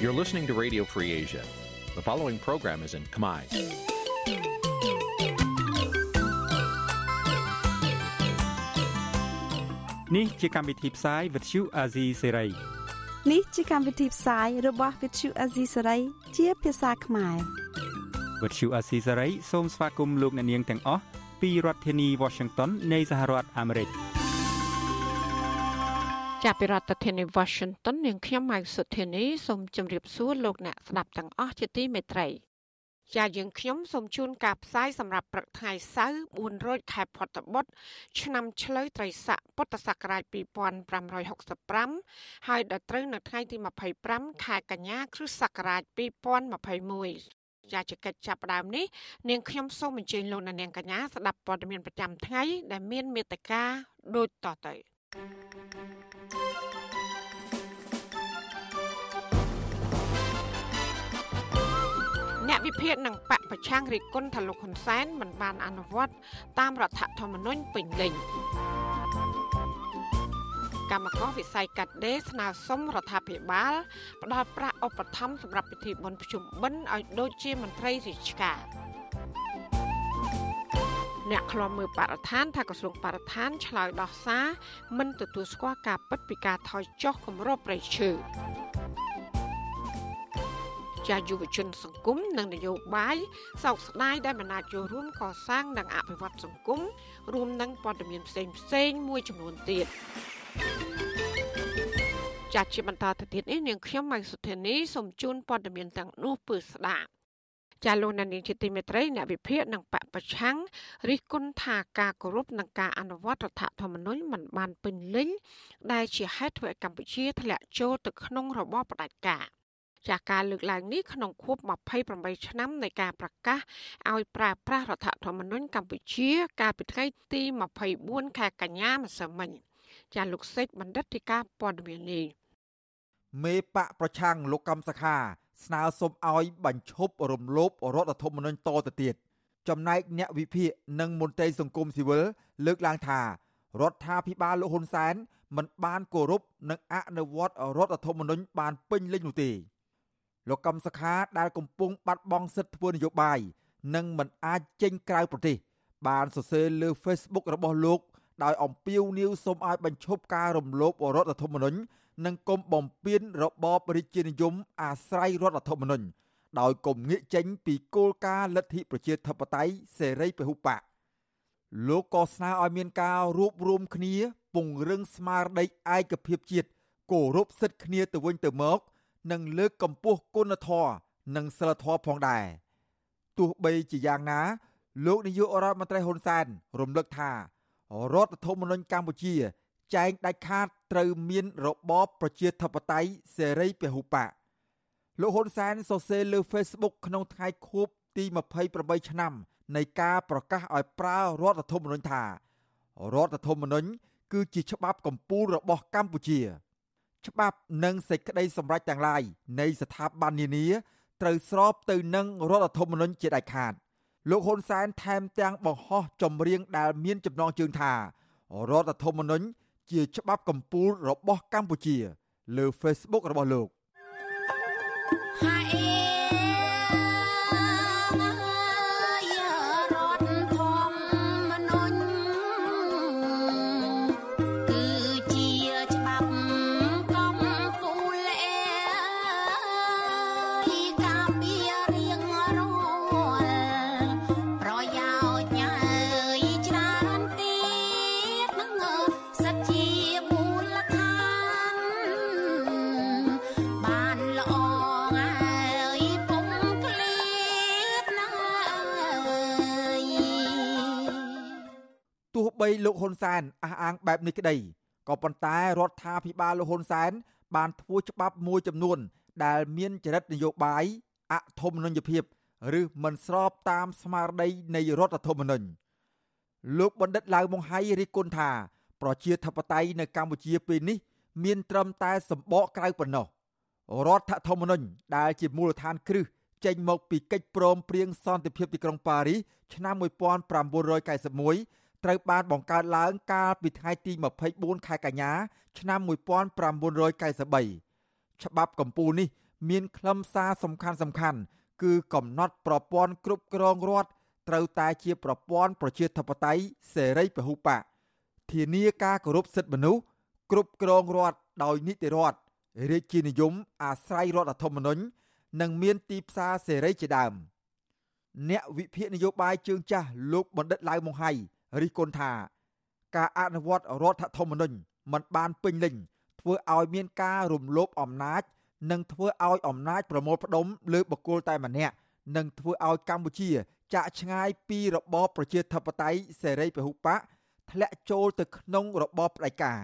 You're listening to Radio Free Asia. The following program is in Khmer. នេះជាកម្មវិធីផ្សាយ Vuthu Azizi Serai នេះជាកម្មវិធីផ្សាយរបស់ Vuthu Azizi Serai ជាភាសាខ្មែរ Vuthu Azizi Serai សូមស្វាគមន៍លោកអ្នកនាងទាំងអស់ពីរដ្ឋធានី Washington នៃសហរដ្ឋអាមេរិក។ ចាប់ពីរដ្ឋធានី Washington នាងខ្ញុំម៉ៅសុធានីសូមជម្រាបសួរលោកអ្នកស្ដាប់ទាំងអស់ជាទីមេត្រីជាយើងខ្ញុំសូមជូនការផ្សាយសម្រាប់ព្រឹកថ្ងៃសៅរ៍4រោចខែផុតបុត្រឆ្នាំឆ្លូវត្រីស័កពុទ្ធសករាជ2565ហើយដល់ត្រូវនៅថ្ងៃទី25ខែកញ្ញាគ្រិស្តសករាជ2021ជាកិច្ចចាប់ផ្ដើមនេះនាងខ្ញុំសូមអញ្ជើញលោកអ្នកនាងកញ្ញាស្ដាប់ព័ត៌មានប្រចាំថ្ងៃដែលមានមេត្តាដូចតទៅ។ អ្នកវិភាគនឹងបកប្រឆាំងរិះគន់ថាលោកហ៊ុនសែនមិនបានអនុវត្តតាមរដ្ឋធម្មនុញ្ញពេញលេញកម្មករវិស័យកាត់ដេរស្នើសុំរដ្ឋាភិបាលផ្ដល់ប្រាក់ឧបត្ថម្ភសម្រាប់ពិធីបុណ្យភ្ជុំបិណ្ឌឲ្យដូចជាមន្ត្រីរាជការ អ្នកខ្លំមើលបរិស្ថានថាក្រសួងបរិស្ថានឆ្លើយដោះសារមិនទទួលស្គាល់ការពិតពីការថយចុះគម្របព្រៃឈើជាយុវជនសង្គមនិងនយោបាយសោកស្ដាយដែលមិនអាចចូលរួមកសាងនិងអភិវឌ្ឍសង្គមរួមនឹងព័ត៌មានផ្សេងផ្សេងមួយចំនួនទៀតចាត់ជាបន្តទៅទៀតនេះនាងខ្ញុំម៉ៃសុធានីសូមជូនព័ត៌មានទាំងនោះពឺស្ដាប់ ចាលោកនានីជាទីមេត្រីអ្នកវិភាគនិងបពប្រឆាំងរិះគន់ថាការគោរពនិងការអនុវត្តរដ្ឋធម្មនុញ្ញមិនបានពេញលេញដែលជាហេតុធ្វើឲ្យកម្ពុជាធ្លាក់ចូលទៅក្នុងរបបផ្ដាច់ការចាស់ការលើកឡើងនេះក្នុងខួប28ឆ្នាំនៃការប្រកាសឲ្យប្រើប្រាស់រដ្ឋធម្មនុញ្ញកម្ពុជា កាលពីថ្ងៃទី24ខែកញ្ញាម្សិលមិញចាស់លោកសេចបណ្ឌិតទីការព័ត៌មាននេះមេបកប្រឆាំងលោកកំសខា ស្នើសុំឲ្យបញ្ឈប់រំលោភរដ្ឋធម្មនុញ្ញតទៅទៀតចំណែកអ្នកវិភាគនិងមន្ត្រីសង្គមស៊ីវិលលើកឡើងថារដ្ឋាភិបាលលោកហ៊ុនសែនមិនបានគោរពនិងអនុវត្តរដ្ឋធម្មនុញ្ញបានពេញលេញនោះទេលោកកំសខាដែលកំពុងបាត់បង់សិទ្ធិធ្វើនយោបាយនិងមិនអាចចេញក្រៅប្រទេស បានសរសេរលើ Facebook របស់លោកដោយអំពាវនាវសូមឲ្យបញ្ឈប់ការរំលោភរដ្ឋធម្មនុញ្ញ និងគុំបំពេញរបបរាជានិយមអាស្រ័យរដ្ឋធម្មនុញ្ញដោយគុំងាកចេញពីគោលការណ៍លទ្ធិប្រជាធិបតេយ្យសេរីពហុបកលោកក៏ស្នើឲ្យមានការរួបរวมគ្នា ពង្រឹងស្មារតីឯកភាពជាតិគោរពសិទ្ធិគ្នាទៅវិញទៅមក និងលើកកម្ពស់គុណធម៌និងសិលធម៌ផងដែរទោះបីជាយ៉ាងណា លោកនាយករដ្ឋមន្ត្រីហ៊ុនសែនរំលឹកថារដ្ឋធម្មនុញ្ញកម្ពុជា ចែងដាច់ខាតត្រូវមានរបបប្រជាធិបតេយ្យសេរីពហុបកលោកហ៊ុនសែនសរសេរលើ Facebook ក្នុងថ្ងៃខួបទី28ឆ្នាំ នៃការប្រកាសឲ្យប្រើរដ្ឋធម្មនុញ្ញថារដ្ឋធម្មនុញ្ញគឺជាច្បាប់កម្ពុជារបស់កម្ពុជា ច្បាប់និងសេចក្តីសម្រេចទាំងឡាយនៃស្ថាប័ននានាត្រូវស្របទៅនឹងរដ្ឋធម្មនុញ្ញជាដាច់ខាតលោកហ៊ុនសែនថែមទាំងបង្ហោះចម្រៀងដែលមានចំណងជើងថារដ្ឋធម្មនុញ្ញ ជាច្បាប់កម្ពុជារបស់កម្ពុជា លើ Facebook របស់លោក Hi បីលោកហ៊ុនសែនអះអាងបែបនេះក្តីក៏ប៉ុន្តែរដ្ឋាភិបាលលោកហ៊ុនសែន បានធ្វើច្បាប់មួយចំនួន ដែលមានចរិតនយោបាយអធម្មនុញ្ញភាពឬមិនស្របតាមស្មារតីនៃរដ្ឋធម្មនុញ្ញលោកបណ្ឌិតឡាវម៉ុងហៃរិះគន់ថា ប្រជាធិបតេយ្យនៅកម្ពុជាពេលនេះ មានត្រឹមតែសម្បកក្រៅប៉ុណ្ណោះរដ្ឋធម្មនុញ្ញដែលជាមូលដ្ឋានគ្រឹះចេញមកពីកិច្ចព្រមព្រៀងសន្តិភាពទីក្រុងប៉ារីសឆ្នាំ1991 ត្រូវបានបង្កើតឡើងកាលពីថ្ងៃទី24ខែកញ្ញា ឆ្នាំ1993ច្បាប់កម្ពុជានេះមានខ្លឹមសារសំខាន់សំខាន់គឺកំណត់ប្រព័ន្ធគ្រប់គ្រងរដ្ឋត្រូវតែជាប្រព័ន្ធប្រជាធិបតេយ្យសេរីពហុបកធានាការគោរពសិទ្ធិមនុស្សគ្រប់គ្រងរដ្ឋដោយនីតិរដ្ឋរាជានិយមអាស្រ័យរដ្ឋធម្មនុញ្ញនិងមានទីផ្សារសេរីជាដើមអ្នកវិភាគនយោបាយជើងចាស់លោកបណ្ឌិតឡៅម៉ុងហៃ រិះគន់ថា ការអនុវត្តរដ្ឋធម្មនុញ្ញមិនបានពេញលេញធ្វើឲ្យមានការរំលោភអំណាច និងធ្វើឲ្យអំណាចប្រមូលផ្ដុំលើបុគ្គលតែម្នាក់និងធ្វើឲ្យកម្ពុជា ចាក់ឆ្ងាយពីរបបប្រជាធិបតេយ្យសេរីពហុបកធ្លាក់ចូលទៅក្នុងរបបផ្ដាច់ការ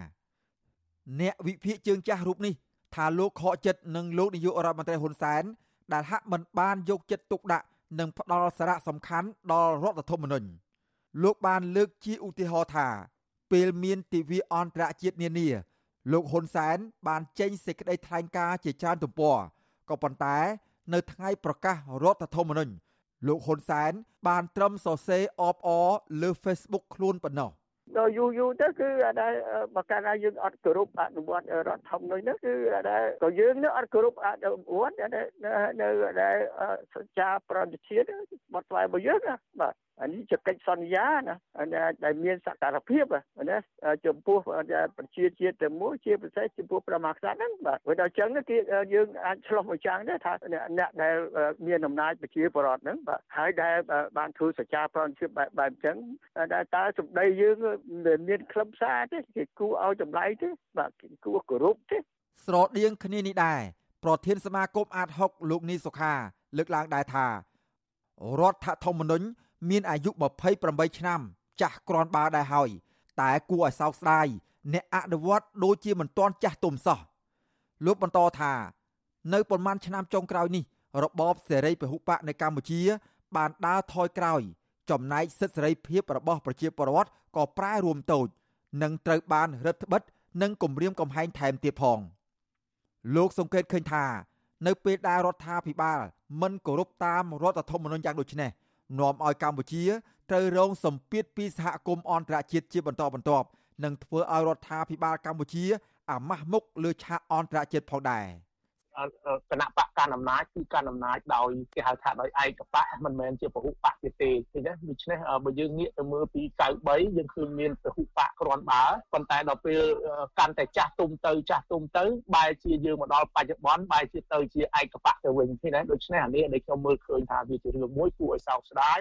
អ្នកវិភាគជើងចាស់រូបនេះថាលោកខកចិត្តនឹងលោកនាយករដ្ឋមន្ត្រីហ៊ុនសែនដែលហាក់មិនបានយកចិត្តទុកដាក់និងផ្ដល់សារៈសំខាន់ដល់រដ្ឋធម្មនុញ្ញ លោកបានលើកជាឧទាហរណ៍ថាពេលមានទិវាអន្តរជាតិនានាលោកហ៊ុនសែនបានចេញសេចក្តីថ្លែងការណ៍ជាច្រើនទំព័រក៏ប៉ុន្តែ នៅថ្ងៃប្រកាសរដ្ឋធម្មនុញ្ញលោកហ៊ុនសែនបានត្រឹមសរសេរអបអរលើ Facebook ខ្លួនប៉ុណ្ណោះដល់យូរយូរទៅគឺអត់ដែរបើកាលណាយើងអត់គោរពអនុវត្តរដ្ឋធម្មនុញ្ញនោះគឺអត់ដែរក៏យើងនោះអត់គោរពអនុវត្តនៅនៅនៅសច្ចាប្រតិជាតិបទស្វែងរបស់យើងណាបាទ អានេះជាកិច្ចសន្យាណាដែលមានសក្តានុភាពណាចំពោះប្រជាជាតិទៅមួយជាពិសេសចំពោះព្រះមហាក្សត្រហ្នឹងបាទព្រោះដល់អញ្ចឹងគេយើងអាចឆ្លោះមួយចាំងដែរថាអ្នកដែលមានអំណាចប្រជាពលរដ្ឋហ្នឹងបាទហើយដែលបានធ្វើសច្ចាប្រតិភិបបែបបែបអញ្ចឹងតែតើសម្ដីយើងមិនមានខ្លឹមសារទេគេគួរឲ្យចម្លែកទេបាទគួរគោរពទេស្រដៀងគ្នានេះដែរប្រធានសមាគមអាត6លោកនីសុខា លើកឡើងដែរថារដ្ឋធម្មនុញ្ញ មានអាយុ28ឆ្នាំ ចាស់ក្រាន់បើដែរហើយតែគួរឲ្យសោកស្ដាយអ្នកអនុវត្តដូចជាមិនទាន់ចាស់ទុំសោះលោកបន្តថានៅប្រមាណឆ្នាំចុងក្រោយនេះរបបសេរីពហុបកនៅកម្ពុជា បានដើរថយក្រោយ ចំណែកសិទ្ធិសេរីភាពរបស់ប្រជាពលរដ្ឋក៏ប្រែរួមតូចនិងត្រូវបានរឹតបន្តឹងនិងគំរាមកំហែងថែមទៀតផងលោកសង្កេតឃើញថា នៅពេលដែលរដ្ឋាភិបាលមិនគោរពតាមរដ្ឋធម្មនុញ្ញយ៉ាងដូចនេះ នាំឲ្យកម្ពុជាត្រូវរងសម្ពាធពីសហគមន៍អន្តរជាតិជាបន្តបន្ទាប់និងធ្វើឲ្យរដ្ឋាភិបាលកម្ពុជាអាម៉ាស់មុខលើឆាកអន្តរជាតិផងដែរ។ គណៈបកកាន់អំណាចគឺកាន់អំណាចដោយគេហៅថាដោយឯកបកមិនមែនជាពហុបកទៀតទេឃើញទេដូច្នេះបើយើងងាកទៅមើលពី93យើងឃើញមានពហុបកគ្រាន់បើប៉ុន្តែដល់ពេលកាន់តែចាស់ទុំទៅចាស់ទុំទៅបែរជាយើងមកដល់បច្ចុប្បន្នបែរជាទៅជាឯកបកទៅវិញឃើញទេដូច្នេះអានេះដែលខ្ញុំមើលឃើញថាវាជារឿងមួយគួរឲ្យសោកស្ដាយ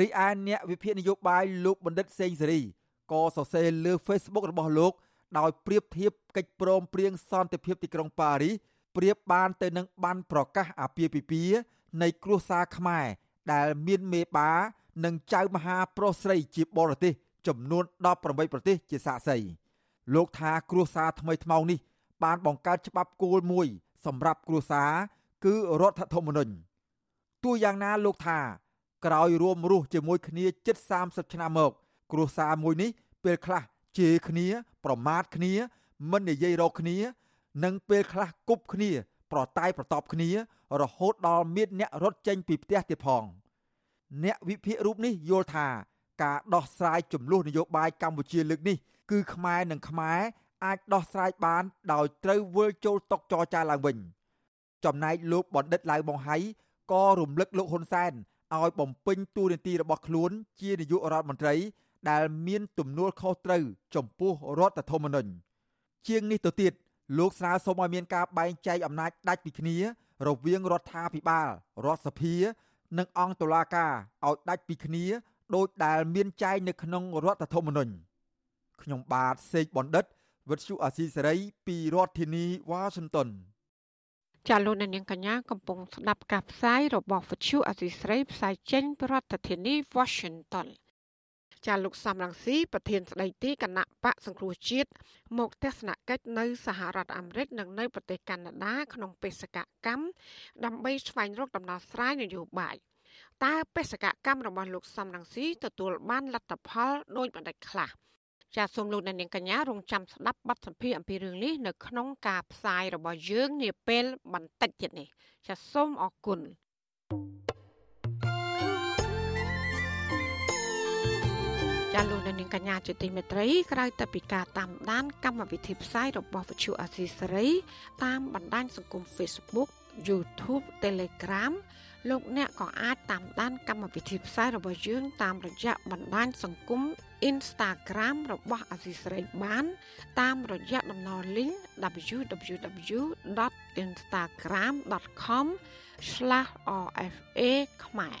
រីឯអ្នកវិភាគនយោបាយលោកបណ្ឌិតសេងសេរីក៏សរសេរលើ Facebook របស់លោកដោយប្រៀបធៀបកិច្ចព្រមព្រៀងសន្តិភាពទីក្រុងប៉ារីស ប្រៀបបានទៅនឹងបានប្រកាសអាពាហ៍ពិពាហ៍នៃគ្រួសារខ្មែរដែលមានមេបានិងចៅមហាប្រុសស្រីជាបរទេសចំនួន18ប្រទេសជាសាក្សីលោកថាគ្រួសារថ្មីថ្មោងនេះ បានបង្កើតច្បាប់គោលមួយ សម្រាប់គ្រួសារគឺរដ្ឋធម្មនុញ្ញទោះយ៉ាងណាលោកថា ក្រោយរួមរស់ជាមួយគ្នាជិត30ឆ្នាំមក គ្រួសារមួយនេះពេលខ្លះជេរគ្នា ប្រមាថគ្នា មិននិយាយរកគ្នា និងពេលខ្លះគប់គ្នា ប្រតែយប្រតបគ្នា រហូតដល់មានអ្នករត់ចេញពីផ្ទះទៀតផង អ្នកវិភាគរូបនេះយល់ថាការដោះស្រាយចំនួននយោបាយកម្ពុជាលើកនេះ គឺខ្មែរនិងខ្មែរអាចដោះស្រាយបាន ដោយត្រូវវិលចូលតុចរចាឡើងវិញ ចំណែកលោកបណ្ឌិតឡៅបងហៃក៏រំលឹកលោកហ៊ុនសែនឲ្យបំពេញតួនាទីរបស់ខ្លួន ជានាយករដ្ឋមន្ត្រី ដែលមានទំនួលខុសត្រូវចំពោះរដ្ឋធម្មនុញ្ញជាងនេះទៅទៀត លោកស្នើសុំឲ្យមានការបែងចែកអំណាចដាច់ពីគ្នា រវាងរដ្ឋាភិបាលរដ្ឋសភា និងអង្គតុលាការឲ្យដាច់ពីគ្នាដោយដែលមានចែងនៅក្នុងរដ្ឋធម្មនុញ្ញខ្ញុំបាទសេកបណ្ឌិតវិទ្យុអាស៊ីសេរីពីរដ្ឋធានីវ៉ាស៊ីនតោនចាលោកនាងកញ្ញាកំពុងស្ដាប់ការផ្សាយរបស់វិទ្យុអាស៊ីសេរីផ្សាយចេញពីរដ្ឋធានី Washington ចាលោកសំរងស៊ីប្រធានស្ដីទីគណៈបកសង្គ្រោះជាតិមកទស្សនកិច្ចនៅសហរដ្ឋអាមេរិកនិងនៅប្រទេសកាណាដា ក្នុងបេសកកម្មដើម្បីស្វែងរកដំណោះស្រាយនយោបាយតើបេសកកម្មរបស់លោកសំរងស៊ីទទួលបានលទ្ធផលដោយបណ្ឌិតខ្លះចាសសូមលោកអ្នកនាងកញ្ញារងចាំស្ដាប់បទសម្ភាសន៍អំពីរឿងនេះនៅក្នុងការផ្សាយរបស់យើងនាពេលបន្តិចទៀតនេះចាសសូមអរគុណ thank you ចាលោកនាងកញ្ញាជាទីមេត្រីក្រៅតែពីការតាមដាន កម្មវិធីផ្សាយរបស់វិទ្យុអាស៊ីសេរី តាមបណ្ដាញសង្គម Facebook YouTube Telegram លោកអ្នកក៏អាចតាមដាន កម្មវិធីផ្សាយរបស់យើង តាមរយៈបណ្ដាញសង្គម Instagram របស់អាស៊ីសេរីបាន តាមរយៈតំណ link www.instagram.com/rfa ខ្មែរ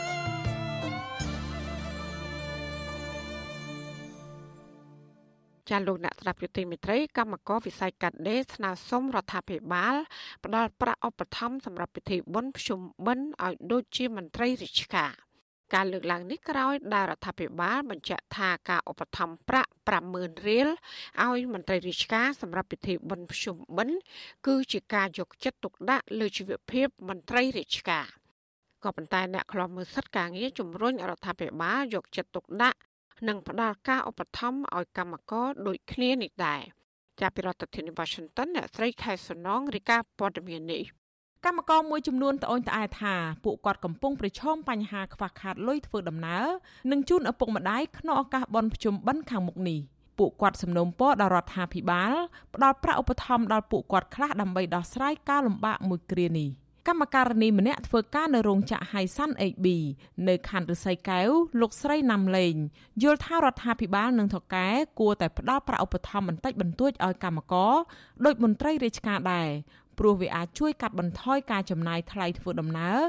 ចាលោកអ្នកស្ដាប់យុតិមេត្រីកម្មករវិស័យកាត់ដេរស្នើសុំរដ្ឋាភិបាល ផ្ដល់ប្រាក់ឧបត្ថម្ភសម្រាប់ពិធីបុណ្យភ្ជុំបិណ្ឌឲ្យដូចជាមន្ត្រីរាជការការលើកឡើងនេះក្រោយដែលរដ្ឋាភិបាលបញ្ជាក់ថាការឧបត្ថម្ភប្រាក់50000រៀលឲ្យមន្ត្រីរាជការសម្រាប់ពិធីបុណ្យភ្ជុំបិណ្ឌគឺជាការយកចិត្តទុកដាក់លើជីវភាពមន្ត្រីរាជការក៏ប៉ុន្តែអ្នកខ្លាំមើលសិទ្ធិការងារជំរុញរដ្ឋាភិបាលយកចិត្តទុកដាក់ និងផ្ដល់ការឧបត្ថម្ភឲ្យកម្មករដូចគ្នានេះដែរចាប់ពីរដ្ឋធានី Washington អ្នកស្រីខែសំណងរាយការណ៍ព័ត៌មាននេះកម្មករមួយចំនួនត្អូញត្អែថាពួកគាត់កំពុងប្រឈមបញ្ហាខ្វះខាតលុយធ្វើដំណើរនិងជូនឪពុកម្ដាយក្នុងឱកាសបុណ្យភ្ជុំបិណ្ឌខាងមុខនេះពួកគាត់សំណូមពរដល់រដ្ឋាភិបាលផ្ដល់ប្រាក់ឧបត្ថម្ភដល់ពួកគាត់ខ្លះដើម្បីដោះស្រាយការលំបាកមួយគ្រានេះ កម្មការនីម្នាក់ធ្វើការនៅរោងចក្រ Highsun AB នៅខណ្ឌរិស័យកែវលោកស្រីណាំលេងយល់ថារដ្ឋាភិបាលនិងថកែគួរតែផ្ដល់ប្រាក់ឧបត្ថម្ភបន្តិចបន្តួចឲ្យកម្មករដោយមន្ត្រីរាជការដែរព្រោះវាអាចជួយកាត់បន្ថយការចំណាយថ្លៃធ្វើដំណើរ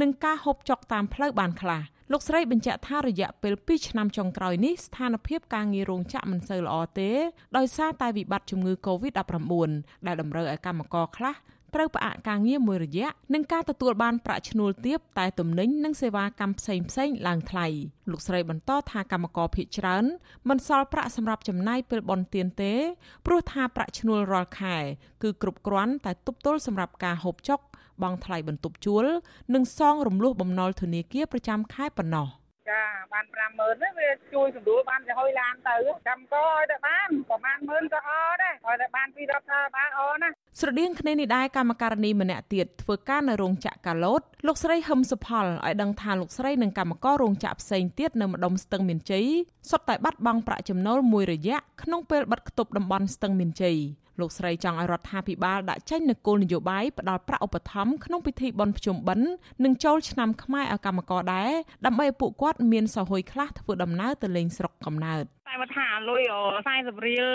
និងការហូបចុកតាមផ្លូវបានខ្លះលោកស្រីបញ្ជាក់ថារយៈពេល2ឆ្នាំចុងក្រោយនេះស្ថានភាពការងាររោងចក្រមិនសូវល្អទេដោយសារតែវិបត្តិជំងឺ Covid-19 ដែលតម្រូវឲ្យកម្មករខ្លះ ត្រូវផ្អាកការងារមួយរយៈនិងការទទួលបានប្រាក់ឈ្នួលទាបតែទំនិញនិងសេវាកម្មផ្សេងផ្សេងឡើងថ្លៃលោកស្រីបន្តថាកម្មករភៀកច្រើនមិនសល់ប្រាក់សម្រាប់ចំណាយពេលបន់ទៀនទេព្រោះថាប្រាក់ឈ្នួលរាល់ខែគឺគ្រប់គ្រាន់តែទប់ទល់សម្រាប់ការហូបចុកបង់ថ្លៃបន្ទប់ជួល និងសងរំលោះបំណុលធនាគារប្រចាំខែប៉ុណ្ណោះចាបាន50000ហ្នឹងវាជួយសម្រួលបានទៅហុយឡានទៅកម្មករឲ្យតែបានប្រហែល10000ក៏អត់ដែរឲ្យតែបានពីរដ្ឋាភិបាលអណា ស្រដៀងគ្នានេះដែរកម្មការនីម្នាក់ទៀតធ្វើការនៅរោងចក្រកាឡូតលោកស្រីហឹមសុផលឲ្យដឹងថាលោកស្រីនិងកម្មកររោងចក្រផ្សេងទៀតនៅម្ដុំស្ទឹងមានជ័យសុទ្ធតែបាត់បង់ប្រាក់ចំណូលមួយរយៈក្នុងពេលបិទគប់តំបន់ស្ទឹងមានជ័យលោកស្រីចង់ឲ្យរដ្ឋាភិបាលដាក់ចេញនូវគោលនយោបាយផ្ដល់ប្រាក់ឧបត្ថម្ភក្នុងពិធីបុណ្យភ្ជុំបិណ្ឌនិងចូលឆ្នាំខ្មែរឲ្យកម្មករដែរដើម្បីឲ្យពួកគាត់មានសហយខ្លះធ្វើដំណើរទៅលេងស្រុកកំណើត តែមកថាលុយ40រៀល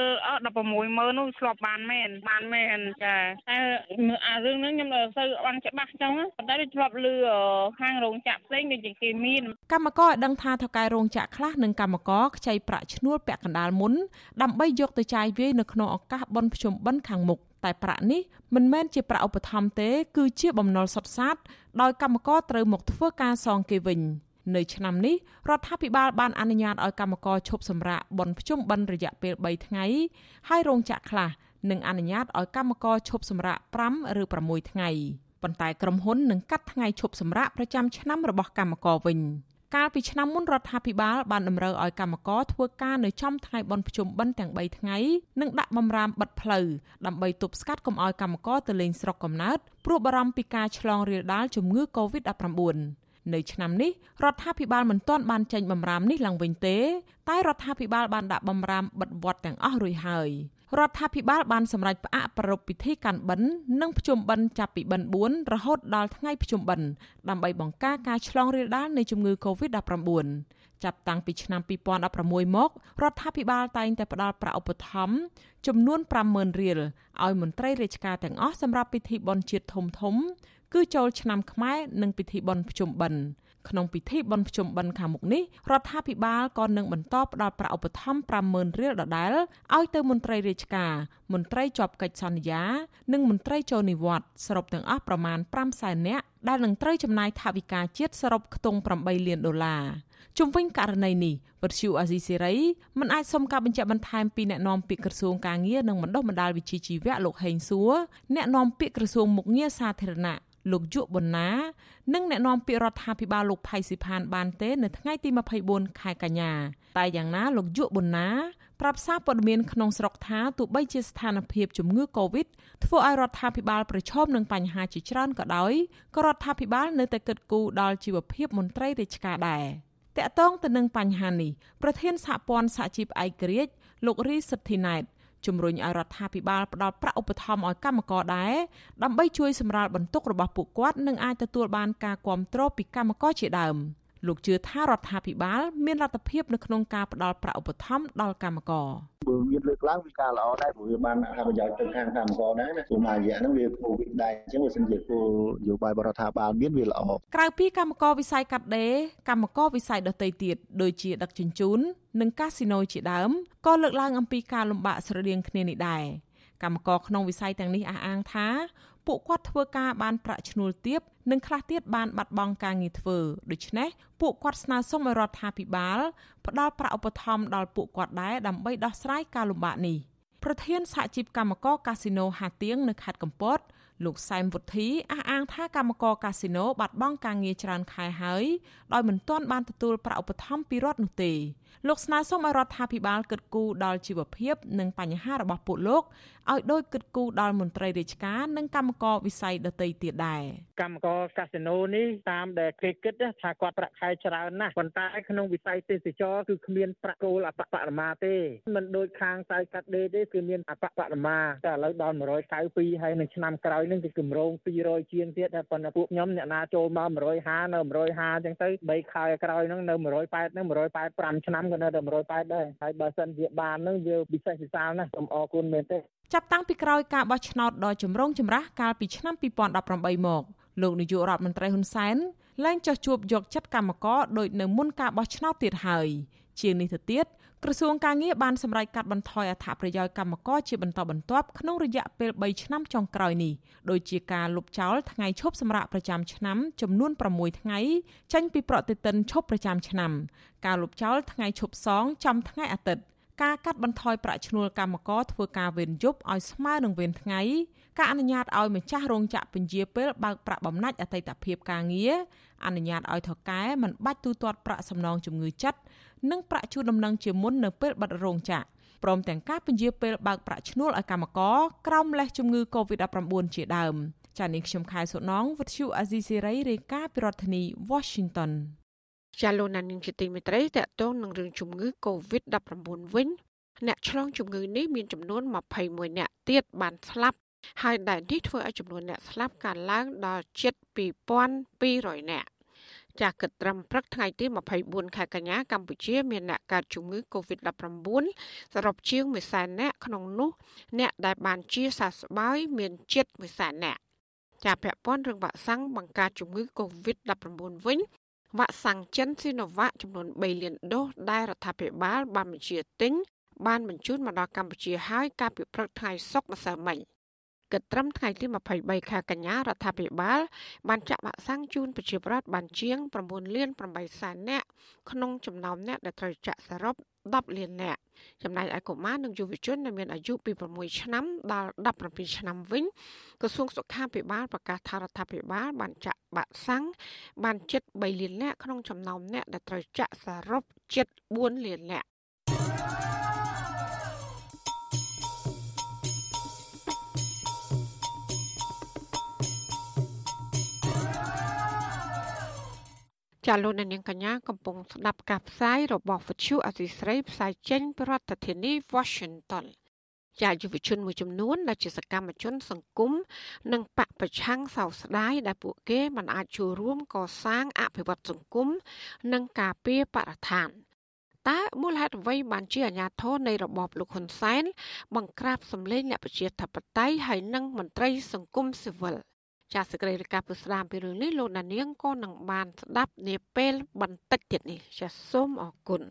16ម៉ឺននោះឆ្លប់បានមែនបានមែនចាតែអារឿងហ្នឹងខ្ញុំទៅបានច្បាស់ចឹងប៉ុន្តែវាឆ្លប់លឺខាងរោងចក្រផ្សេងដូចជាគេមានកម្មករឲ្យដឹងថាថៅកែរោងចក្រខ្លះនិងកម្មករខ្ចីប្រាក់ឈ្នួលពាក់កណ្ដាលមុនដើម្បីយកទៅចាយវាយនៅក្នុងឱកាសបុណ្យភ្ជុំបិណ្ឌខាងមុខតែប្រាក់នេះមិនមែនជាប្រាក់ឧបត្ថម្ភទេ គឺជាបំណុលសុទ្ធសាធដោយកម្មករត្រូវមកធ្វើការសងគេវិញ នៅឆ្នាំនេះរដ្ឋាភិបាលបានអនុញ្ញាតឲ្យកម្មករឈប់សម្រាកបន់ភ្ជុំបិណ្ឌរយៈពេល3ថ្ងៃហើយរោងចក្រខ្លះនឹងអនុញ្ញាតឲ្យកម្មករឈប់សម្រាក5ឬ6ថ្ងៃប៉ុន្តែក្រុមហ៊ុននឹងកាត់ថ្ងៃឈប់សម្រាកប្រចាំឆ្នាំរបស់កម្មករវិញកាលពីឆ្នាំមុនរដ្ឋាភិបាលបានតម្រូវឲ្យកម្មករធ្វើការនៅចំថ្ងៃបុណ្យភ្ជុំបិណ្ឌទាំង3ថ្ងៃនិងដាក់បំរាមបិទផ្លូវដើម្បីទប់ស្កាត់កុំឲ្យកម្មករទៅលេងស្រុកកំណើតព្រោះបារម្ភពីការឆ្លងរាលដាលជំងឺ Covid-19 នៅឆ្នាំនេះរដ្ឋាភិបាលមិនទាន់បានចេញបំរាមនេះឡើងវិញទេ តែរដ្ឋាភិបាលបានដាក់បំរាមបិទវត្តទាំងអស់រួចហើយរដ្ឋាភិបាលបានសម្រេចផ្អាកប្រារព្ធពិធីកាន់បិណ្ឌនិងភ្ជុំបិណ្ឌចាប់ពីបិណ្ឌ4រហូតដល់ថ្ងៃភ្ជុំបិណ្ឌដើម្បីបង្ការការឆ្លងរាលដាលនៃជំងឺ Covid-19 ចាប់តាំងពីឆ្នាំ2016មករដ្ឋាភិបាលតែងតែផ្ដល់ប្រាក់ឧបត្ថម្ភចំនួន50,000រៀលឲ្យមន្ត្រីរាជការទាំងអស់សម្រាប់ពិធីបុណ្យជាតិធំៗ គឺចូលឆ្នាំខ្មែរនិងពិធីបុណ្យភ្ជុំបិណ្ឌក្នុងពិធីបុណ្យភ្ជុំបិណ្ឌខាងមុខនេះរដ្ឋាភិបាលក៏នឹងបន្តផ្ដល់ប្រាក់ឧបត្ថម្ភ50,000រៀលដដែលឲ្យទៅមន្ត្រីរាជការមន្ត្រីជាប់កិច្ចសន្យា និងមន្ត្រីចូលនិវត្តន៍សរុបទាំងអស់ប្រមាណ5សែននាក់ដែលនឹងត្រូវចំណាយថវិកាជាតិសរុបខ្ទង់8លានដុល្លារជុំវិញករណីនេះវត្តឈូអាស៊ីសេរីមិនអាចសុំការបញ្ជាក់បន្ថែមពីអ្នកនាំពាក្យក្រសួងការងារនិងបណ្ដុះបណ្ដាលវិជ្ជាជីវៈលោកហេងសួរអ្នកនាំពាក្យក្រសួងមុខងារសាធារណៈ លោកយុប៊ុនណានិងអ្នកនាំពាក្យរដ្ឋាភិបាលលោកផៃស៊ីផានបានទេនៅថ្ងៃទី24ខែកញ្ញាតែយ៉ាងណាលោកយុប៊ុនណាប្រាប់សារព័ត៌មានក្នុងស្រុកថាទោះបីជាស្ថានភាពជំងឺ Covid ធ្វើឲ្យរដ្ឋាភិបាលប្រឈមនឹងបញ្ហាជាច្រើនក៏ដោយក៏រដ្ឋាភិបាលនៅតែគិតគូរដល់ជីវភាពមន្ត្រីរាជការដែរតកតងទៅនឹងបញ្ហានេះប្រធានសហព័ន្ធសហជីពឯករាជ្យលោករីសិទ្ធិណែត ជំរុញឲ្យរដ្ឋាភិបាលផ្ដល់ប្រាក់ឧបត្ថម្ភឲ្យកម្មករដែរដើម្បីជួយសម្រាលបន្ទុករបស់ពួកគាត់និងអាចទទួលបានការគាំទ្រពីកម្មករជាដើម។ លោកជឿថារដ្ឋាភិបាលមានលទ្ធភាពនៅក្នុងការផ្ដល់ប្រាក់ឧបត្ថម្ភដល់កម្មករបើមានលើកឡើងវាការល្អដែរព្រោះវាបានអត្ថប្រយោជន៍ទៅខាងកម្មករដែរណាព្រោះមួយរយៈហ្នឹងវាគោវិដដែរអញ្ចឹងបើសិនជាគោលនយោបាយរដ្ឋាភិបាលមានវាល្អក្រៅពីកម្មករវិស័យកាត់ដេរកម្មករវិស័យដទៃទៀតដូចជាដឹកជញ្ជូននិងកាស៊ីណូជាដើមក៏លើកឡើងអំពីការលំបាកស្រដៀងគ្នានេះដែរកម្មករក្នុងវិស័យទាំងនេះអះអាងថា ពួកគាត់ធ្វើការបានប្រាក់ឈ្នួលទាបនិងខ្លះទៀតបានបាត់បង់ការងារធ្វើដូច្នេះពួកគាត់ស្នើសុំឲ្យរដ្ឋាភិបាលផ្ដល់ប្រាក់ឧបត្ថម្ភដល់ពួកគាត់ដែរដើម្បីដោះស្រាយការលំបាកនេះប្រធានសហជីពកម្មករកាស៊ីណូហាទៀងនៅខេត្តកំពតលោកសែមវុធីអះអាងថាកម្មករកាស៊ីណូបាត់បង់ការងារច្រើនខែហើយដោយមិនទាន់បានទទួលប្រាក់ឧបត្ថម្ភពីរដ្ឋនោះទេ លោកស្នើសុំឲ្យរដ្ឋាភិបាលគិតគូរដល់ជីវភាព និងបញ្ហារបស់ពួកលោកឲ្យដូចគិតគូរដល់មន្ត្រីរាជការនិងកម្មករវិស័យដទៃទៀតដែរកម្មករកាស៊ីណូនេះតាមដែលគេគិតថាគាត់ប្រាក់ខែច្រើនណាស់ប៉ុន្តែក្នុងវិស័យទេសចរគឺគ្មានប្រាក់គោលអបបរមាទេមិនដូចខាងសៅកាត់ដេរទេគឺមានអបបរមាតែឥឡូវដល់192ហើយនឹងឆ្នាំក្រោយនឹងគឺគម្រោង200ជាងទៀតតែប៉ុន្តែពួកខ្ញុំអ្នកណាចូលមក150នៅ150អញ្ចឹងទៅ3ខែក្រោយហ្នឹងនៅ180ហ្នឹង185ឆ្នាំក៏នៅតែ180ដែរហើយបើសិនជាបានហ្នឹងវាពិសេសពិសាលណាស់សូមអរគុណមែនទេចាប់តាំងពីក្រោយការបោះឆ្នោតដ៏ចម្រូងចម្រាសកាលពីឆ្នាំ2018មកលោកនាយករដ្ឋមន្ត្រីហ៊ុនសែនឡើងចោះជួបយកចិត្តកម្មករដោយនៅមុនការបោះឆ្នោតទៀតហើយ ជាងនេះទៅទៀតក្រសួងការងារបានសម្រេចកាត់បន្ថយអត្ថប្រយោជន៍កម្មករជាបន្តបន្ទាប់ក្នុងរយៈពេល3ឆ្នាំចុងក្រោយនេះដោយជាការលុបចោលថ្ងៃឈប់សម្រាកប្រចាំឆ្នាំចំនួន6ថ្ងៃចេញពីប្រតិទិនឈប់ប្រចាំឆ្នាំ ការលុបចោលថ្ងៃឈប់សងចំថ្ងៃអាទិត្យការកាត់បន្ថយប្រាក់ឈ្នួលកម្មករធ្វើការវេនយប់ឲ្យស្មើនឹងវេនថ្ងៃការអនុញ្ញាតឲ្យម្ចាស់រោងចក្រពន្យាពេលបើកប្រាក់បំណាច់អតីតភាពការងារអនុញ្ញាតឲ្យថកែមិនបាច់ទូទាត់ប្រាក់សំណងជំងឺចិត្ត និងប្រាក់ជួលដំណឹងជាមុននៅពេលបិទរោងចក្រព្រមទាំងការពន្យាពេលបើកប្រាក់ឈ្នួលឲ្យកម្មករក្រោមលេសជំងឺ Covid-19 ជាដើមចា៎នាងខ្ញុំខែសុណងវិទ្យុអាស៊ីសេរីរាយការណ៍ពីរដ្ឋធានី Washington ចាលោកណានីងជាទីមេត្រីតកតងនឹងរឿងជំងឺ Covid-19 វិញអ្នកឆ្លងជំងឺនេះមានចំនួន21អ្នកទៀតបានស្លាប់ហើយដែលនេះធ្វើឲ្យចំនួនអ្នកស្លាប់កើនឡើងដល់ជិត2200អ្នក ចាស់គិតត្រឹមព្រឹកថ្ងៃទី24ខែកញ្ញាកម្ពុជាមានអ្នកកើតជំងឺ Covid-19 សរុបជាង100,000នាក់ក្នុងនោះអ្នកដែលបានជាសះស្បើយមានជិត100,000នាក់ចាពាក់ព័ន្ធរឿងវ៉ាក់សាំងបង្ការជំងឺ Covid-19 វិញវ៉ាក់សាំងចិនស៊ីណូវ៉ាក់ចំនួន3លានដូសដែលរដ្ឋាភិបាលបានបញ្ជាទិញបានបញ្ជូនមកដល់កម្ពុជាហើយកាលពីព្រឹកថ្ងៃសុក្រម្សិលមិញ គិតត្រឹមថ្ងៃទី23ខែកញ្ញារដ្ឋាភិបាលបានចាក់វ៉ាក់សាំងជូនប្រជាពលរដ្ឋបានជាង9លាន8សែននាក់ក្នុងចំណោមអ្នកដែលត្រូវចាក់សរុប10លាននាក់ចំណែកឯកុមារនិងយុវជនដែលមានអាយុពី6ឆ្នាំដល់17ឆ្នាំវិញក្រសួងសុខាភិបាលប្រកាសថារដ្ឋាភិបាលបានចាក់វ៉ាក់សាំងបានជិត3លាននាក់ក្នុងចំណោមអ្នកដែលត្រូវចាក់សរុបជិត4លាននាក់ ចាលោកនាងកញ្ញាកំពុងស្ដាប់ការផ្សាយរបស់វិទ្យុអសីស្រីផ្សាយចេញពីរដ្ឋធានី Washington ជាយុវជនមួយចំនួនដែលជាសកម្មជន សង្គមនិងបកប្រឆាំងសោកស្ដាយដែលពួកគេមិនអាចចូលរួមកសាងអភិវឌ្ឍសង្គមនិងការពារបរិស្ថានតើមូលហេតុអ្វីបានជាអាញាធរនៃរបបលោកហ៊ុនសែនបង្ក្រាបសម្លេងអ្នកប្រជាធិបតេយ្យហើយនិងមន្ត្រីសង្គមស៊ីវិល ចាសសេចក្តីរាយការណ៍ពីស្ដាមពីរឿងនេះលោកដានៀងក៏នឹងបានស្ដាប់នាពេលបន្តិចទៀតនេះចាសសូមអរគុណ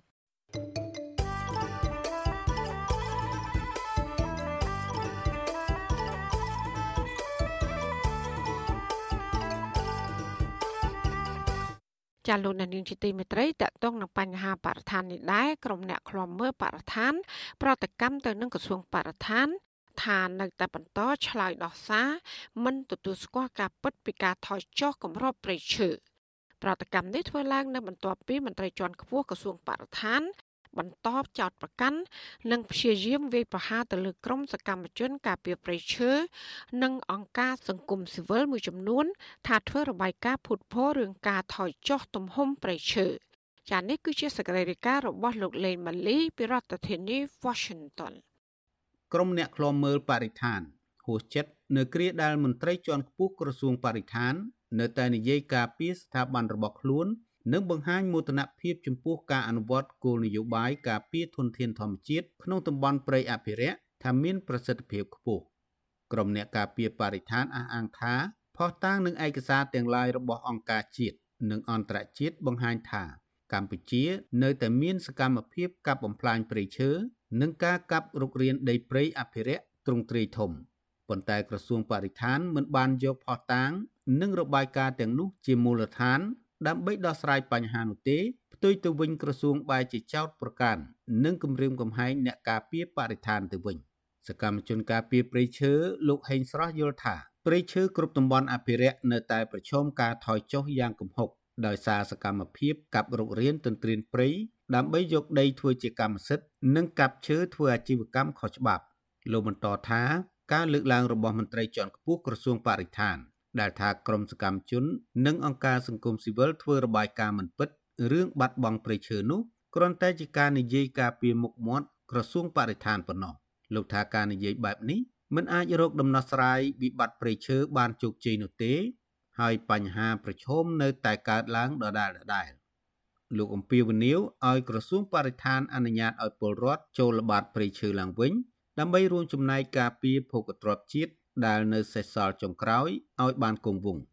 ចាលោកនាងជាទីមេត្រីតកតងនឹងបញ្ហាបរិស្ថាននេះដែរក្រុមអ្នកឃ្លាំមើលបរិស្ថាន ប្រតិកម្មទៅនឹងក្រសួងបរិស្ថាន ថានៅតែបន្តឆ្លើយដោះសារមិនទទួលស្គាល់ការពិតពីការថយចុះគម្របព្រៃឈើប្រតិកម្មនេះធ្វើឡើងនៅបន្ទាប់ពីមន្ត្រីជាន់ខ្ពស់ក្រសួងបរិស្ថានបន្តចោតប្រកាន់និងព្យាយាមវាយប្រហារទៅលើក្រុមសកម្មជនការពារព្រៃឈើនិងអង្គការសង្គមស៊ីវិលមួយចំនួន ថាធ្វើរបាយការណ៍ភូតភររឿងការថយចុះទំហំព្រៃឈើចានេះគឺជាសកម្មភាពរបស់លោកលេងម៉ាលីពីរដ្ឋធានី Washington ក្រុមអ្នកឃ្លាំមើលបរិស្ថានហួសចិត្តនៅគ្រាដែលមន្ត្រីជាន់ខ្ពស់ក្រសួងបរិស្ថាន នៅតែនិយាយការពីស្ថាប័នរបស់ខ្លួននិងបង្ហាញមោទនភាពចំពោះការអនុវត្តគោលនយោបាយការពារធនធានធម្មជាតិក្នុងតំបន់ព្រៃអភិរក្សថាមានប្រសិទ្ធភាពខ្ពស់ក្រុមអ្នកការពារបរិស្ថានអះអាងថាផុសតាងនឹងឯកសារទាំងឡាយរបស់អង្គការជាតិនិងអន្តរជាតិបង្ហាញថាកម្ពុជានៅតែមានសកម្មភាពកាប់បំផ្លាញព្រៃឈើនិងការកាប់រុករានដីព្រៃអភិរក្សទ្រង់ទ្រាយធំប៉ុន្តែក្រសួងបរិស្ថានមិនបានយកផុសតាង និងរបាយការណ៍ទាំងនោះជាមូលដ្ឋាន ដើម្បីដោះស្រាយបញ្ហានោះទេផ្ទុយទៅវិញក្រសួងបែរជាចោទប្រកាន់និងគំរាមកំហែងអ្នកការពារបរិស្ថានទៅវិញសកម្មជនការពារព្រៃឈើលោកហេងស្រស់យល់ថាព្រៃឈើគ្រប់តំបន់អភិរក្សនៅតែប្រឈមការថយចុះយ៉ាងគំហុកដោយសារសកម្មភាពកាប់រុករានទន្ទ្រានព្រៃ ដើម្បីយកដីធ្វើជាកម្មសិទ្ធិនិងកាប់ឈើធ្វើអាជីវកម្មខុសច្បាប់លោកបន្តថាការលើកឡើងរបស់មន្ត្រីជាន់ខ្ពស់ក្រសួងបរិស្ថាន ដែលថាក្រមសកម្មជន និងអង្គការសង្គមស៊ីវិលធ្វើរបាយការណ៍មិនពិតរឿងបាត់បង់ព្រៃឈើនោះគ្រាន់តែជាការនិយាយការពារមុខមាត់ក្រសួងបរិស្ថានប៉ុណ្ណោះលោកថាការនិយាយបែបនេះមិនអាចរកដំណោះស្រាយវិបត្តិព្រៃឈើបានជោគជ័យនោះទេ ហើយបញ្ហាប្រឈមនៅតែកើតឡើងដដែលដដែ លលោកអំពីវនីវឲ្យក្រសួងបរិស្ថានអនុញ្ញាតឲ្យពលរដ្ឋចូលល្បាតព្រៃឈើឡើងវិញដើម្បីរួមចំណែកការពារភោគទ្រព្យជាតិដែលនៅសេសសល់ចុងក្រោយឲ្យបានគង់វង្ស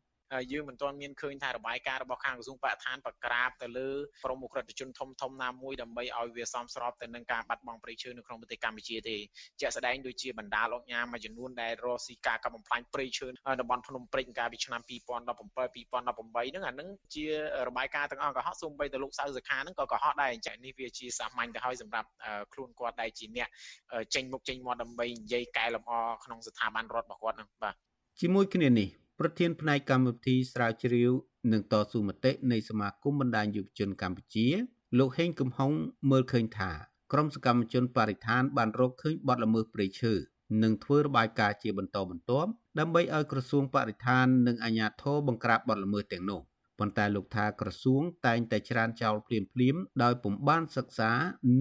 យើងមិនទាន់មានឃើញថារបាយការណ៍របស់ខាងក្រសួងបរិស្ថានប្រក្រាបទៅលើក្រុមអ ுக ្រិតជនធំធំណាមួយដើម្បីឲ្យវាសមស្របទៅនឹងការបាត់បង់ព្រៃឈើនៅក្នុងប្រទេសកម្ពុជាទេជាក់ស្ដែងដូចជាបណ្ដាលអង្គការមួយចំនួនដែលរកស៊ីការកាប់បំផ្លាញព្រៃឈើតំបន់ភ្នំព្រេងកាលពីឆ្នាំ2017 2018ហ្នឹងអានឹងជារបាយការណ៍ទាំងអស់កុហកសូម្បីទៅលោកសៅសខាហ្នឹងក៏កុហកដែរអញ្ចឹងនេះវាជាសាមញ្ញទៅហើយសម្រាប់ខ្លួនគាត់ដែលជាអ្នកចេញមុខចេញមាត់ដើម្បីនិយាយកែលម្អក្នុងស្ថាប័នរដ្ឋរបស់គាត់ហ្នឹងបាទជាមួយគ្នានេះប្រធានផ្នែកកម្មវិធីស្រាវជ្រាវនិងតស៊ូមតិនៃសមាគមបណ្ដាញយុវជនកម្ពុជា លោកហេងកំហុងមើលឃើញថាក្រុមសកម្មជនបរិស្ថានបានរកឃើញបទល្មើសព្រៃឈើនិងធ្វើរបាយការណ៍ជាបន្តបន្ទាប់ដើម្បីឲ្យក្រសួងបរិស្ថាននិងអាជ្ញាធរបង្ក្រាបបទល្មើសទាំងនោះប៉ុន្តែលោកថាក្រសួងតែងតែច្រានចោលភ្លាមៗដោយពុំបានសិក្សា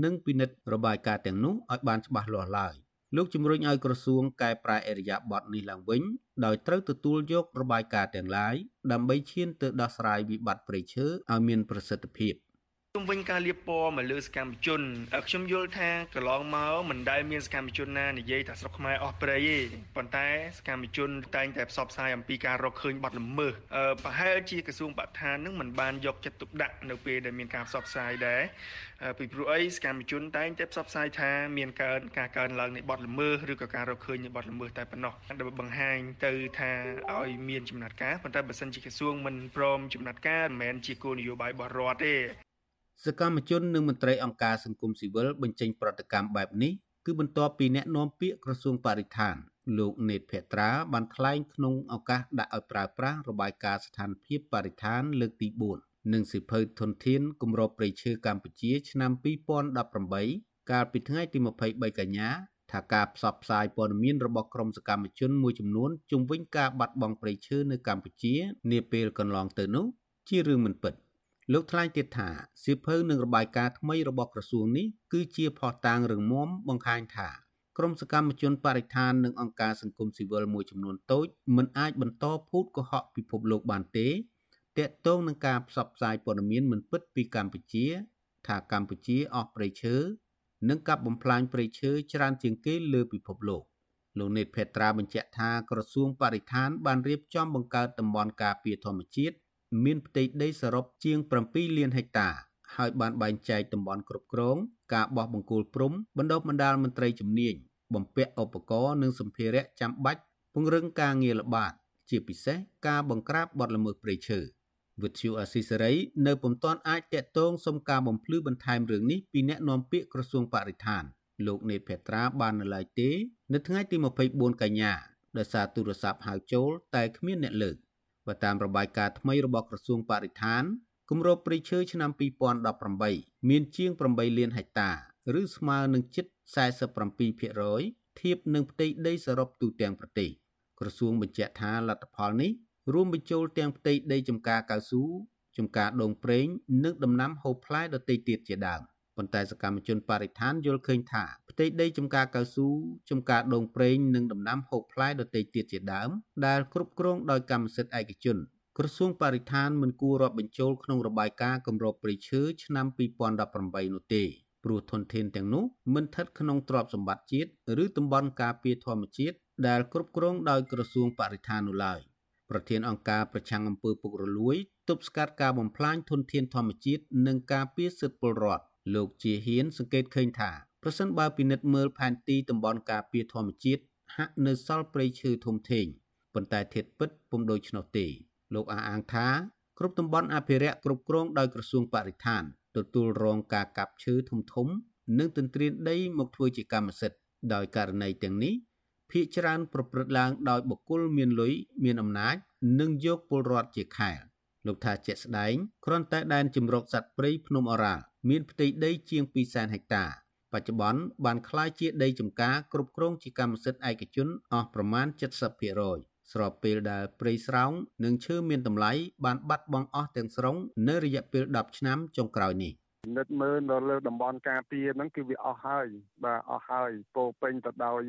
និងពិនិត្យរបាយការណ៍ទាំងនោះឲ្យបានច្បាស់លាស់ឡើយ។ លោកជំរុញឲ្យក្រសួងកែប្រែអរិយាប័ត្រនេះឡើងវិញដោយត្រូវទទួលយករបាយការណ៍ទាំងឡាយដើម្បីឈានទៅដោះស្រាយវិបត្តិព្រៃឈើឲ្យមានប្រសិទ្ធភាព។ ជុំវិញការលៀបពណ៌មកលើសកម្មជនខ្ញុំយល់ថាកន្លងមកមិនដែលមានសកម្មជនណានិយាយថាស្រុកខ្មែរអស់ព្រៃទេប៉ុន្តែសកម្មជនតែងតែផ្សព្វផ្សាយអំពីការរកឃើញបាត់ល្មើសប្រហែលជាក្រសួងបរិស្ថាននឹងមិនបានយកចិត្តទុកដាក់នៅពេលដែលមានការផ្សព្វផ្សាយដែរពីព្រោះអីសកម្មជនតែងតែផ្សព្វផ្សាយថាមានកើនការកើនឡើងនៃបាត់ល្មើសឬក៏ការរកឃើញនៃបាត់ល្មើសតែប៉ុណ្ណោះដើម្បីបង្ហាញទៅថាឲ្យមានចំណាត់ការប៉ុន្តែបើសិនជាក្រសួងមិនព្រមចំណាត់ការមិនមែនជាគោលនយោបាយរបស់រដ្ឋទេ សកម្មជននិងមន្ត្រីអង្គការសង្គមស៊ីវិលបញ្ចេញប្រតិកម្មបែបនេះគឺបន្ទាប់ពីអ្នកនាំពាក្យក្រសួងបរិស្ថាន លោកនេតភត្រាបានថ្លែងក្នុងឱកាសដាក់ឲ្យប្រើប្រាស់របាយការណ៍ស្ថានភាពបរិស្ថានលើកទី4និងសិភៅធនធានគម្របព្រៃឈើកម្ពុជាឆ្នាំ2018កាលពីថ្ងៃទី23កញ្ញាថាការផ្សព្វផ្សាយព័ត៌មានរបស់ក្រមសកម្មជនមួយចំនួនជុំវិញការបាត់បង់ព្រៃឈើនៅកម្ពុជានាពេលកន្លងទៅនោះជារឿងមិនពិត។ លោកថ្លែងទៀតថាសៀវភៅនិងរបាយការណ៍ថ្មីរបស់ក្រសួងនេះគឺជាផុសតាងរឹងមាំបង្ហាញថាក្រមសកម្មជនបរិស្ថាននិងអង្គការសង្គមស៊ីវិលមួយចំនួនតូចមិនអាចបន្តភូតកុហកពិភពលោកបានទេតាក់ទងនឹងការផ្សព្វផ្សាយព័ត៌មានមិនពិតពីកម្ពុជា ថាកម្ពុជាអស់ព្រៃឈើនិងកាប់បំផ្លាញព្រៃឈើច្រើនជាងគេលើពិភពលោកលោកនេតភេត្រាបញ្ជាក់ថាក្រសួងបរិស្ថានបានរៀបចំបង្កើតតំបន់ការពារធម្មជាតិ មានផ្ទៃដីសរុបជាង7លានហិកតា ហើយបានបែងចែកតំបន់គ្រប់គ្រង ការបោះបង្គោលព្រំបណ្ដុះបណ្ដាលមន្ត្រីជំនាញបំពាក់ឧបករណ៍និងសម្ភារៈចាំបាច់ពង្រឹងការងារល្បាត ជាពិសេសការបង្ក្រាបបទល្មើសព្រៃឈើវិទ្យុអស៊ីសេរីនៅពុំទាន់អាចតាក់ទងសុំការបំភ្លឺបន្ថែមរឿងនេះពីអ្នកនាំពាក្យក្រសួងបរិស្ថាន លោកនេតភត្រាបាននៅឡើយទេ នៅថ្ងៃទី24កញ្ញាដោយសារទូរស័ព្ទហៅចូល តែគ្មានអ្នកលើក បើតាមរបាយការណ៍ថ្មីរបស់ក្រសួងបរិស្ថានគម្របព្រៃឈើឆ្នាំ2018មានជាង8លានហិកតាឬស្មើនឹងជិត47%ធៀបនឹងផ្ទៃដីសរុបទូទាំងប្រទេសក្រសួងបញ្ជាក់ថាលទ្ធផលនេះរួមបញ្ចូលទាំងផ្ទៃដីចំការកៅស៊ូចំការដូងប្រេងនិងដំណាំហូបផ្លែដទៃទៀតជាដើម ប៉ុន្តែសកម្មជនបរិស្ថានយល់ឃើញថាផ្ទៃដីចំការកៅស៊ូចំការដូងប្រេងនិងដំណាំហូបផ្លែដទៃទៀតជាដើមដែលគ្រប់គ្រងដោយកម្មសិទ្ធិឯកជនក្រសួងបរិស្ថានមិនគួររាប់បញ្ចូលក្នុងរបាយការណ៍គម្របព្រៃឈើឆ្នាំ2018នោះទេព្រោះធនធានទាំងនោះមិនស្ថិតក្នុងទ្រព្យសម្បត្តិជាតិឬតំបន់ការពារធម្មជាតិដែលគ្រប់គ្រងដោយក្រសួងបរិស្ថាននោះឡើយប្រធានអង្គការប្រឆាំងអំពើពុករលួយទប់ស្កាត់ការបំផ្លាញធនធានធម្មជាតិនិងការពារសិទ្ធិពលរដ្ឋ លោកជាហ៊ាន សង្កេតឃើញថាប្រសិនបើពិនិត្យមើលផែនទីតំបន់ការពារធម្មជាតិហាក់នៅសល់ព្រៃឈើធំធេងប៉ុន្តែធាតុពិតពុំដូច្នោះទេ លោកអះអាងថាគ្រប់តំបន់អភិរក្សគ្រប់គ្រងដោយក្រសួងបរិស្ថានទទួលរងការកាប់ឈើធំធំ និងទន្ទ្រានដីមកធ្វើជាកម្មសិទ្ធិដោយករណីទាំងនេះភ ieck ច្រើនប្រព្រឹត្តឡើងដោយបុគ្គលមានលុយមានអំណាច និងយកពលរដ្ឋជាខែល លោកថាជាក់ស្ដែងគ្រាន់តែដែនជំរកសត្វព្រៃភ្នំអរ៉ាល់មានផ្ទៃដីជាង200,000ហិកតាបច្ចុប្បន្នបានក្លាយជាដីចម្ការគ្រប់គ្រងជាកម្មសិទ្ធិឯកជនអស់ប្រមាណ70%ស្របពេលដែលព្រៃស្រោងនិងឈើមានតម្លៃបានបាត់បង់អស់ទាំងស្រុងនៅរយៈពេល10ឆ្នាំចុងក្រោយនេះ។ ពិនិត្យមើលនៅលើតំបន់ការពារហ្នឹងគឺវាអស់ហើយបាទអស់ហើយពោពេញទៅដោយ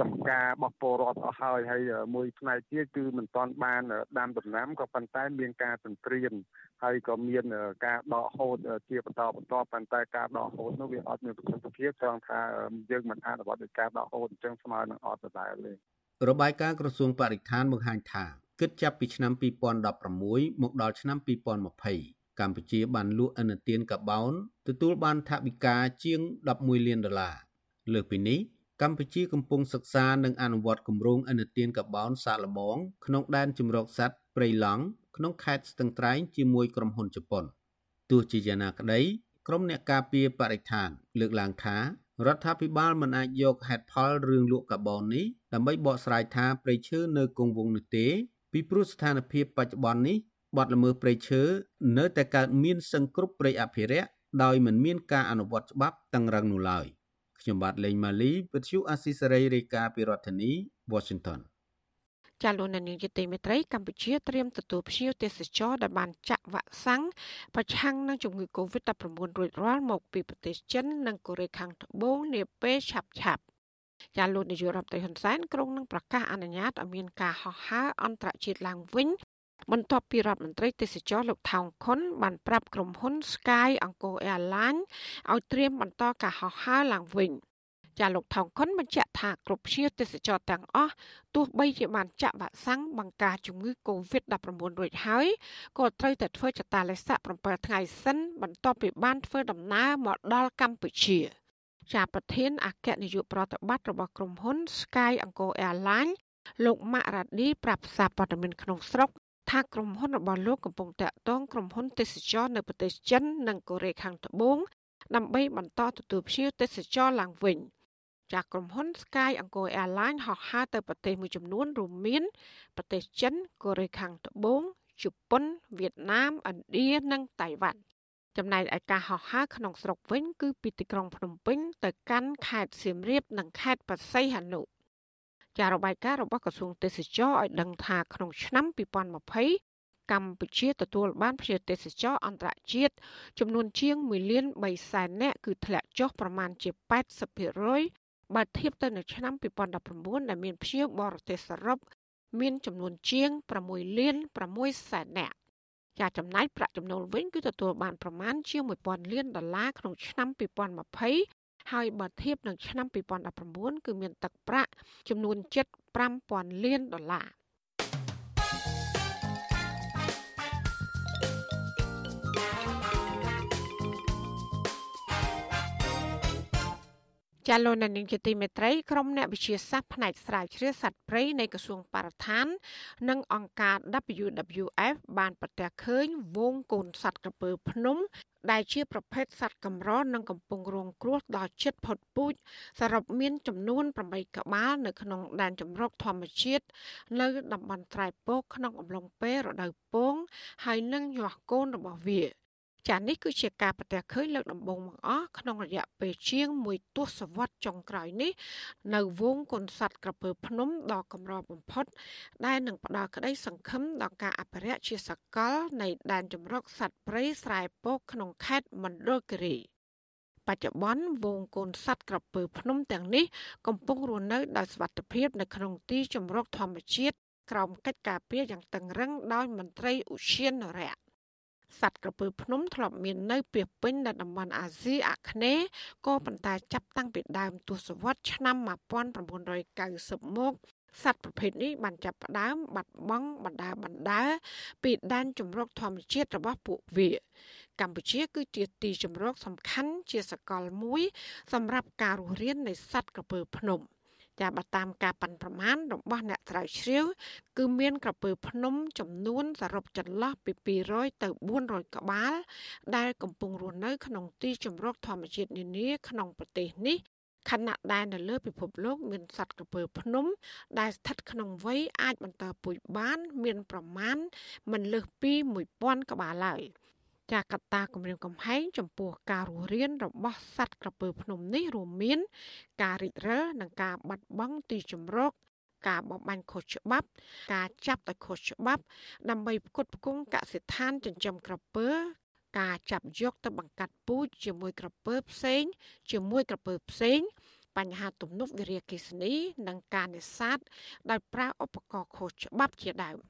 ចំការរបស់ពលរដ្ឋអស់ហើយហើយមួយផ្នែកទៀតគឺមិនទាន់បានដាំដំណាំក៏ប៉ុន្តែមានការទន្ទ្រានហើយក៏មានការដកហូតជាបន្តបន្តប៉ុន្តែការដកហូតនោះវាអត់មានប្រសិទ្ធភាពត្រង់ថាយើងមិនអនុវត្តដោយការដកហូតអញ្ចឹងស្មើនឹងអត់ដដែលទេរបាយការណ៍ក្រសួងបរិស្ថានបង្ហាញថាគិតចាប់ពីឆ្នាំ2016មកដល់ឆ្នាំ2020 កម្ពុជាបានលក់ឥណទានកាបោនទទួលបានថវិកាជាង11លានដុល្លារលើសពីនេះកម្ពុជាកំពុងសិក្សានិងអនុវត្តគម្រោងឥណទានកាបោនសាកល្បងក្នុងដែនជម្រកសត្វព្រៃឡង់ក្នុងខេត្តស្ទឹងត្រែងជាមួយក្រុមហ៊ុនជប៉ុនទោះជាយ៉ាងណាក្តីក្រុមអ្នកការពារបរិស្ថាន លើកឡើងថារដ្ឋាភិបាលមិនអាចយកហេតុផលរឿងលក់កាបូននេះដើម្បីបកស្រាយថាព្រៃឈើនៅគង់វង្សនោះទេ ពីព្រោះស្ថានភាពបច្ចុប្បន្ននេះ បទល្មើសព្រៃឈើនៅតែកើតមានសឹងគ្រប់ព្រៃអភិរក្សដោយមិនមានការអនុវត្តច្បាប់តឹងរឹងនោះឡើយខ្ញុំបាទលេងម៉ាលីវិទ្យុអាស៊ីសេរីរាយការណ៍ពីរដ្ឋធានី Washington ចាលោកនាយកទីមេត្រីកម្ពុជាត្រៀមទទួលភ្ញៀវទេសចរដែលបានចាក់វ៉ាក់សាំងប្រឆាំងនឹងជំងឺ Covid-19 រួចរាល់មកពីប្រទេសចិននិងកូរ៉េខាងត្បូងនាពេលឆាប់ឆាប់ចាលោកនាយករដ្ឋមន្ត្រីហ៊ុនសែនក្រុងនឹងប្រកាសអនុញ្ញាតឲ្យមានការហោះហើរអន្តរជាតិឡើងវិញ បន្ទាប់ពីរដ្ឋមន្ត្រីទេសចរលោកថោងខុនបានប្រាប់ក្រុមហ៊ុន Sky Angkor Airlines ឲ្យត្រៀមបន្តការហោះហើរឡើងវិញចាលោកថោងខុនបញ្ជាក់ថាគ្រប់ភ្ញៀវទេសចរទាំងអស់ទោះបីជាបានចាក់វ៉ាក់សាំងបង្ការជំងឺ Covid-19 រួចហើយក៏ត្រូវតែធ្វើចតាឡេស័ក7ថ្ងៃសិនបន្ទាប់ពីបានធ្វើដំណើរមកដល់កម្ពុជាជាប្រធានអគ្គនាយកប្រតិបត្តិរបស់ក្រុមហ៊ុន Sky Angkor Airlines លោកម៉ាក់រ៉ាឌីប្រាប់សារព័ត៌មានក្នុងស្រុក ថាក្រុមហ៊ុនរបស់លោកកំពុងតាក់ទងក្រុមហ៊ុនទេសចរនៅប្រទេសចិន និងកូរ៉េខាងត្បូងដើម្បីបន្តទទួលភ្ញៀវទេសចរឡើងវិញចាក់ក្រុមហ៊ុន Sky Angkor Airlines ហោះហើរទៅប្រទេសមួយចំនួនរួមមានប្រទេសចិនកូរ៉េខាងត្បូងជប៉ុនវៀតណាមឥណ្ឌានិងតៃវ៉ាន់ចំណែកឯការហោះហើរក្នុងស្រុកវិញ គឺពីទីក្រុងភ្នំពេញទៅកាន់ខេត្តសៀមរាបនិងខេត្តបរសៃហនុ ចារបាយការណ៍របស់ក្រសួងទេសចរឲ្យដឹងថាក្នុងឆ្នាំ2020កម្ពុជាទទួលបានភ្ញៀវទេសចរអន្តរជាតិចំនួនជាង1លាន3សែននាក់គឺធ្លាក់ចុះប្រមាណជា80%បើធៀបទៅនឹងឆ្នាំ2019ដែលមានភ្ញៀវបរទេសសរុបមានចំនួនជាង6លាន6សែននាក់ចាចំណែកប្រាក់ចំណូលវិញគឺទទួលបានប្រមាណជាង1000លានដុល្លារក្នុងឆ្នាំ2020 ហើយបើធៀបនឹងឆ្នាំ2019គឺមានទឹកប្រាក់ចំនួនជិត5000លានដុល្លារចាលោកនាងជាទីមេត្រីក្រុមអ្នកវិទ្យាសាស្ត្រផ្នែកស្រាវជ្រាវសត្វព្រៃនៃក្រសួងបរិស្ថាន និងអង្គការ WWF បានប្រទះឃើញវងកូនសត្វក្រពើភ្នំ ដែលជាប្រភេទសត្វកម្រនិងកំពុងរងគ្រោះដល់ជិតផុតពូជសរុបមានចំនួន8ក្បាលនៅក្នុងដែនជម្រកធម្មជាតិនៅតំបន់ត្រែពកក្នុងអំឡុងពេលរដូវពងហើយនឹងញាស់កូនរបស់វា ចានេះគឺជាការប្រទះឃើញលើកដំបូងបង្អស់ក្នុងរយៈពេលជាង1ទសវត្សរ៍ចុងក្រោយនេះនៅវងកុនសត្វក្រពើភ្នំដ៏កម្របំផុត ដែលនឹងផ្ដល់ក្តីសង្ឃឹមដល់ការអភិរក្សជាសកលនៃដែនជម្រកសត្វព្រៃស្រែពកក្នុងខេត្តមណ្ឌលគិរីបច្ចុប្បន្នវងកូនសត្វក្រពើភ្នំទាំងនេះកំពុងរស់នៅដោយសុវត្ថិភាពនៅក្នុងទីជម្រកធម្មជាតិក្រោមកិច្ចការពារយ៉ាងតឹងរឹងដោយមន្ត្រីឧទ្យានុរក្ស សត្វក្រពើភ្នំធ្លាប់មាននៅពាសពេញនៅតំបន់អាស៊ីអាគ្នេយ៍ក៏ប៉ុន្តែចាប់តាំងពីដើមទសវត្សរ៍ឆ្នាំ1990មកសត្វប្រភេទនេះបានចាប់ផ្ដើមបាត់បង់បណ្ដាបណ្ដាពីដែនជម្រកធម្មជាតិរបស់ពួកវា កម្ពុជាគឺជាទីជម្រកសំខាន់ជាសកលមួយ សម្រាប់ការរស់រាននៃសត្វក្រពើភ្នំ ចាបើតាមការប៉ាន់ប្រមាណរបស់អ្នកស្រាវជ្រាវ គឺមានក្រពើភ្នំចំនួនសរុបចន្លោះពី200ទៅ400ក្បាល ដែលកំពុងរស់នៅ ក្នុងទីជម្រកធម្មជាតិនានាក្នុងប្រទេសនេះខណៈដែលនៅលើពិភពលោកមានសត្វក្រពើភ្នំ ដែលស្ថិតក្នុងវ័យអាចបន្តពូជបាន មានប្រមាណមិនលើសពី1000ក្បាលឡើយ។ ចាកត្តាគម្រាមកំហែងចំពោះការរស់រានរបស់សត្វក្រពើភ្នំនេះរួមមាន ការរិចរិលនិងការបាត់បង់ទីជម្រកការបបាញ់ខុសច្បាប់ ការចាប់ដោយខុសច្បាប់ ដើម្បីផ្គត់ផ្គង់កសិដ្ឋានចិញ្ចឹមក្រពើ ការចាប់យកទៅបង្កាត់ពូជជាមួយក្រពើផ្សេង ជាមួយក្រពើផ្សេង បញ្ហាទំនប់វារីអគ្គិសនី និងការនេសាទដោយប្រើឧបករណ៍ខុសច្បាប់ជាដើម។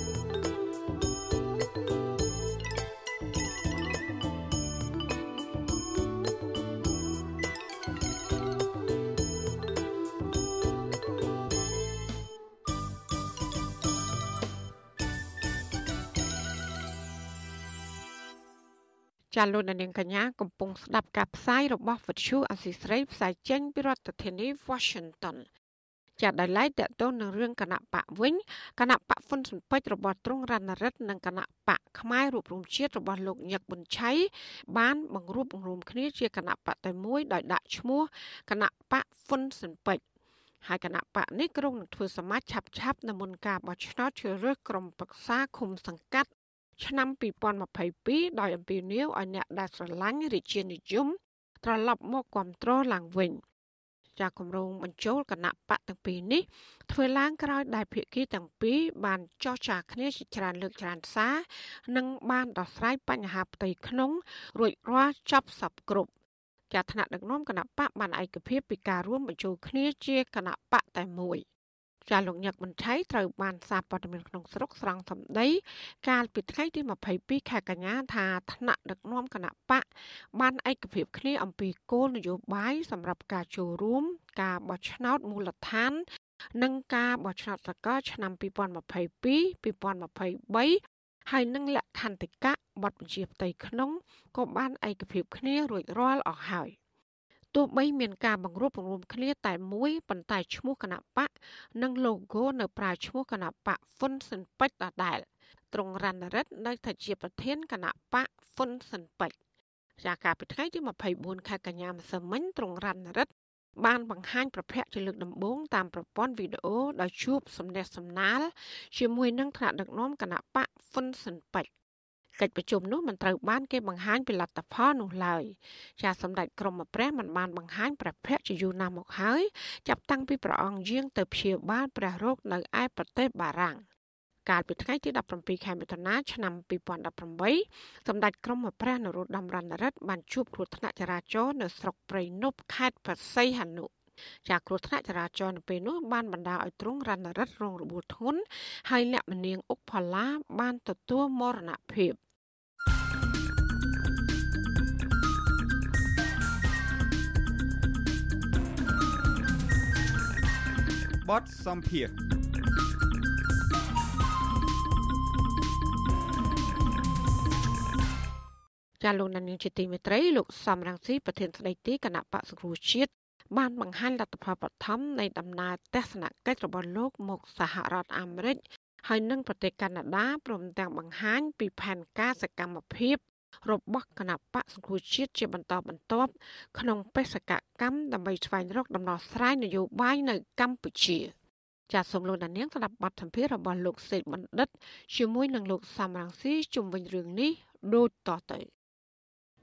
ចាលោកនាងកញ្ញាកំពុងស្ដាប់ការផ្សាយរបស់វិទ្យុអស៊ីស្រីផ្សាយចេញពីរដ្ឋធានី Washington ចាដោយឡែកតកតងនឹងរឿងគណៈបកវិញគណៈបកហ៊ុនស៊ុនពេជ្ររបស់ទ្រង់រណរិទ្ធនិងគណៈបកផ្នែករួបរวมជាតិរបស់លោកញឹកប៊ុនឆៃបានបង្រួបបង្រួមគ្នាជាគណៈបកតែមួយដោយដាក់ឈ្មោះគណៈបកហ៊ុនស៊ុនពេជ្រហើយគណៈបកនេះក្រុងនឹងធ្វើសមាជឆាប់ឆាប់នៅមុនការបោះឆ្នោតជ្រើសរើសក្រុមប្រឹក្សាឃុំសង្កាត់ ឆ្នាំ2022ដោយអំពាវនាវឲ្យអ្នកដែលស្រឡាញ់រាជានិយមត្រឡប់មកគ្រប់គ្រងឡើងវិញចាគម្រោងបញ្ចូលគណៈបកទាំងពីរនេះធ្វើឡើងក្រោយដែលភាគីទាំងពីរបានចោះចាគ្នាជាច្រើនលើកច្រើនសារនិងបានដោះស្រាយបញ្ហាផ្ទៃក្នុងរួចរាល់ចប់សពគ្រប់ចាថ្នាក់ដឹកនាំគណៈបកបានឯកភាពពីការរួមបញ្ចូលគ្នាជាគណៈបកតែមួយ ចាលោកញឹកមន្ត្រីត្រូវបានសារព័ត៌មានក្នុងស្រុកស្រង់សម្ដី កាលពីថ្ងៃទី22ខែកញ្ញាថាថ្នាក់ដឹកនាំគណៈបកបានឯកភាពគ្នាអំពីគោលនយោបាយសម្រាប់ការចូលរួម ការបោះឆ្នោតមូលដ្ឋាន និងការបោះឆ្នោតសកលឆ្នាំ2022 2023ហើយនឹងលក្ខន្តិកៈបទបញ្ជាផ្ទៃក្នុងក៏បានឯកភាពគ្នារួចរាល់អស់ហើយ ទោះបីមានការបង្រួបបង្រួមគ្នាតែមួយប៉ុន្តែឈ្មោះគណៈបកនិង logo នៅប្រើឈ្មោះគណៈបកហ៊ុនស៊ិនពេជ្រដដែលត្រង់រណរិទ្ធនៅថាជាប្រធានគណៈបកហ៊ុនស៊ិនពេជ្រជាការពីថ្ងៃទី24ខែកញ្ញាម្សិលមិញត្រង់រណរិទ្ធបានបង្ហាញប្រភពជាលើកដំបូងតាមប្រព័ន្ធវីដេអូដោយជួបសំណេះសំណាលជាមួយនឹងថ្នាក់ដឹកនាំគណៈបកហ៊ុនស៊ិនពេជ្រ កិច្ចប្រជុំនោះមិនត្រូវបានគេបង្ហាញពីលទ្ធផលនោះឡើយចាសម្ដេចក្រមព្រះមិនបានបង្ហាញព្រះភ័ក្ត្រជាយូរណាស់មកហើយចាប់តាំងពីព្រះអង្គយាងទៅព្យាបាលព្រះរោគនៅឯប្រទេសបារាំងកាលពីថ្ងៃទី17ខែមិថុនាឆ្នាំ2018សម្ដេចក្រមព្រះនរោត្តមរណរដ្ឋបានជួបគ្រោះថ្នាក់ចរាចរណ៍នៅស្រុកព្រៃនប់ខេត្តបរសៃហនុ ចាគ្រោះថ្នាក់ចរាចរណ៍នៅពេលនោះបានបណ្ដាលឲ្យទ្រង់រណរិទ្ធរងរបួសធ្ងន់ហើយអ្នកមនាងអុកផល្លាបានទទួលមរណភាពបទសំភារចាលោកនានីជាទីមេត្រីលោកសំរងស៊ីប្រធានស្ដីទីគណៈបកសង្គ្រោះជាតិ បានបង្ហាញលទ្ធផលបឋមនៃដំណើរទស្សនកិច្ចរបស់លោកមកសហរដ្ឋអាមេរិកហើយនិងប្រទេសកាណាដាព្រមទាំងបង្ហាញពីផែនការសកម្មភាពរបស់គណៈបកសង្គ្រោះជាតិជាបន្តបន្ទាប់ក្នុងបេសកកម្មដើម្បីស្វែងរកដំណោះស្រាយនយោបាយនៅកម្ពុជាចាសសូមលោកដានៀងស្ដាប់បទសម្ភាសន៍របស់លោកសេកបណ្ឌិតជាមួយនឹងលោកសំរងស៊ីជុំវិញរឿងនេះដូចតទៅ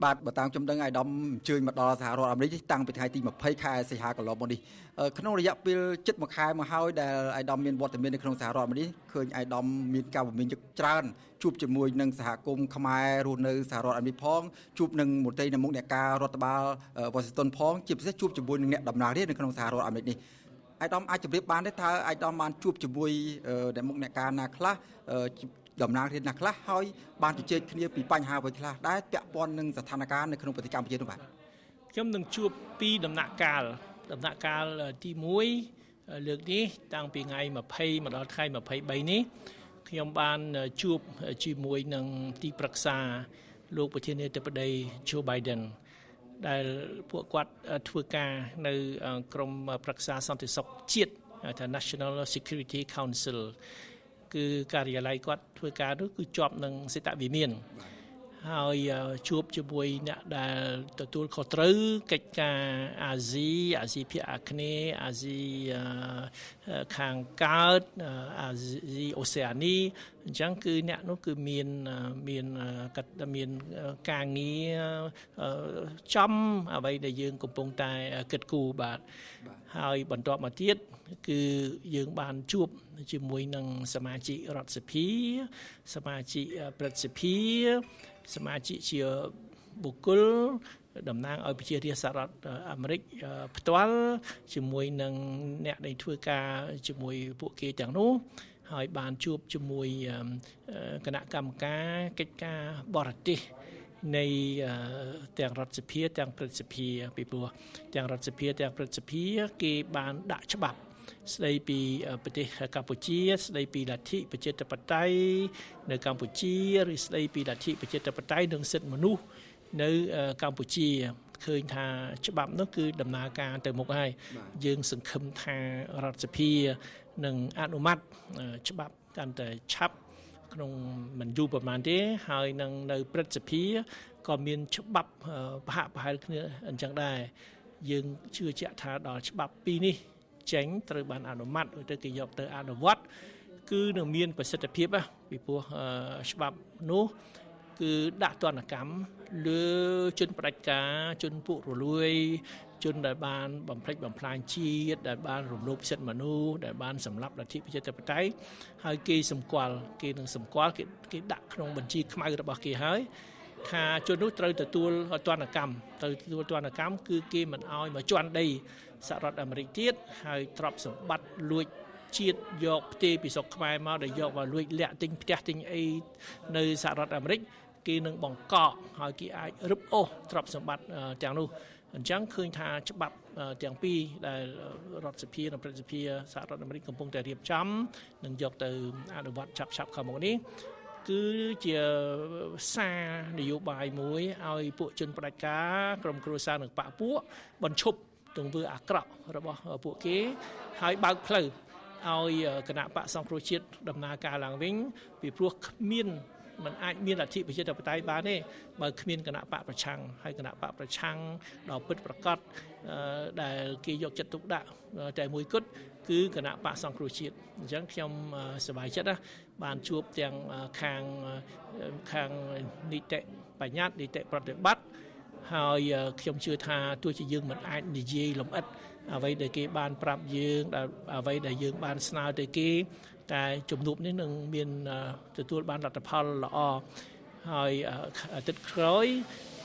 បាទបើតាមខ្ញុំដឹងអាយដាមអញ្ជើញមកដល់សហរដ្ឋអាមេរិកតាំងពីថ្ងៃទី20ខែសីហាកន្លងមកនេះក្នុងរយៈពេលជិត1ខែមកហើយដែលអាយដាមមានវត្តមាននៅក្នុងសហរដ្ឋអាមេរិកឃើញអាយដាមមានការបំពេញច្រើនជួបជាមួយនឹងសហគមន៍ខ្មែររស់នៅសហរដ្ឋអាមេរិកផងជួបនឹងមន្ត្រីនៅមុខអ្នកការរដ្ឋបាលវ៉ាស៊ីនតោនផងជាពិសេសជួបជាមួយនឹងអ្នកដំណើររាជនៅក្នុងសហរដ្ឋអាមេរិកនេះអាយដាមអាចជម្រាបបានទេថាអាយដាមបានជួបជាមួយអ្នកមុខអ្នកការណាខ្លះ តំណាងរាជណាខ្លះហើយបានជជែកគ្នាពីបញ្ហាអ្វីខ្លះដែលពាក់ព័ន្ធនឹងស្ថានភាពនៅក្នុងប្រទេសកម្ពុជានោះបាទខ្ញុំនឹងជួបពីដំណាក់កាលដំណាក់កាលទី1លើកនេះតាំងពីថ្ងៃ20មកដល់ថ្ងៃ23នេះខ្ញុំបានជួបជាមួយនឹងទីប្រឹក្សាលោកប្រធានាធិបតី Joe Biden ដែលពួកគាត់ធ្វើការនៅក្រមប្រឹក្សាសន្តិសុខជាតិថា National Security Council គឺការិយាល័យគាត់ធ្វើការនោះគឺជាប់នឹងសេតវិមានហើយជួបជាមួយអ្នកដែលទទួលខុសត្រូវកិច្ចការអាស៊ីអាស៊ីភាគអាគ្នេយ៍អាស៊ីខាងកើតអាស៊ីអូសេអានីអញ្ចឹងគឺអ្នកនោះគឺមានមានកាត់មានការងារចំអ្វីដែលយើងកំពុងតែគិតគូរបាទ ហើយបន្ទាប់មកទៀតគឺយើងបានជួបជាមួយនឹងសមាជិករដ្ឋសភា សមាជិកព្រឹទ្ធសភា សមាជិកជាបុគ្គលតំណាងឲ្យប្រជារាស្ត្រសហរដ្ឋអាមេរិកផ្ទាល់ជាមួយនឹងអ្នកដែលធ្វើការជាមួយពួកគេទាំងនោះហើយបានជួបជាមួយគណៈកម្មការកិច្ចការបរទេស នៃទាំងរដ្ឋសភាទាំងព្រឹទ្ធសភាពីព្រោះទាំងរដ្ឋសភាទាំងព្រឹទ្ធសភាគេបានដាក់ច្បាប់ស្ដីពីប្រទេសកម្ពុជា ស្ដីពីលទ្ធិប្រជាធិបតេយ្យនៅកម្ពុជាឬស្ដីពីលទ្ធិប្រជាធិបតេយ្យនិងសិទ្ធិមនុស្សនៅកម្ពុជាឃើញថាច្បាប់នោះគឺដំណើរការទៅមុខហើយយើង សង្ឃឹមថារដ្ឋសភានឹងអនុម័តច្បាប់កាន់តែឆាប់ ក្នុងមិនយូរប្រហែលទេហើយនឹងនៅព្រឹទ្ធសភាក៏មានច្បាប់ប្រហាក់ប្រហែលគ្នាអញ្ចឹងដែរយើងជឿជាក់ថាដល់ច្បាប់ពីរនេះចេញត្រូវបានអនុម័តទៅគេយកទៅអនុវត្តគឺនឹងមានប្រសិទ្ធភាពពីព្រោះច្បាប់នោះគឺដាក់ទណ្ឌកម្មលើជនផ្ដាច់ការជនពុករលួយ ជនដែលបានបំផ្លិចបំផ្លាញជាតិដែលបានរំលោភសិទ្ធិមនុស្សដែលបានសម្លាប់លទ្ធិប្រជាធិបតេយ្យហើយគេសម្គាល់គេនឹងសម្គាល់គេគេដាក់ក្នុងបញ្ជីខ្មៅរបស់គេហើយថាជននោះត្រូវទទួលទណ្ឌកម្មត្រូវទទួលទណ្ឌកម្មគឺគេមិនអោយមកជន់ដីសហរដ្ឋអាមេរិកទៀតហើយទ្រព្យសម្បត្តិលួចជាតិយកផ្ទេពីស្រុកខ្មែរមកដែលយកមកលួចលាក់ទិញផ្ទះទិញអីនៅសហរដ្ឋអាមេរិកគេនឹងបង្កកហើយគេអាចរឹបអូសទ្រព្យសម្បត្តិទាំងនោះ អញ្ចឹងឃើញថាច្បាប់ទាំងពីរដែលរដ្ឋសភានិងប្រតិសភាសហរដ្ឋអាមេរិកកំពុងតែរៀបចំនឹងយកទៅអនុវត្តឆាប់ឆាប់ខាងមុខនេះគឺជាសារនយោបាយមួយឲ្យពួកជនផ្ដាច់ការក្រុមគ្រួសារនិងបពពួកបញ្ឈប់ទង្វើអាក្រក់របស់ពួកគេហើយបើកផ្លូវឲ្យគណៈបកសង្គ្រោះជាតិដំណើរការឡើងវិញពីព្រោះគ្មាន มันអាចមានលទ្ធិប្រជាធិបតេយ្យបានទេបើគ្មានគណៈបកប្រឆាំងហើយគណៈបកប្រឆាំងដល់ពិតប្រកបដែលគេយកចិត្តទុកដាក់តែមួយគត់គឺគណៈបកសង្គ្រោះជាតិអញ្ចឹងខ្ញុំសប្បាយចិត្តណាបានជួបទាំងខាងខាងនីតិបញ្ញត្តិនីតិប្រតិបត្តិហើយខ្ញុំជឿថាទោះជាយើងមិនអាចនិយាយលម្អិតអ្វីដែលគេបានប្រាប់យើងអ្វីដែលយើងបានស្នើទៅគេ តែជំនួបនេះនឹងមានទទួលបានលទ្ធផលល្អហើយអាទិត្យក្រោយ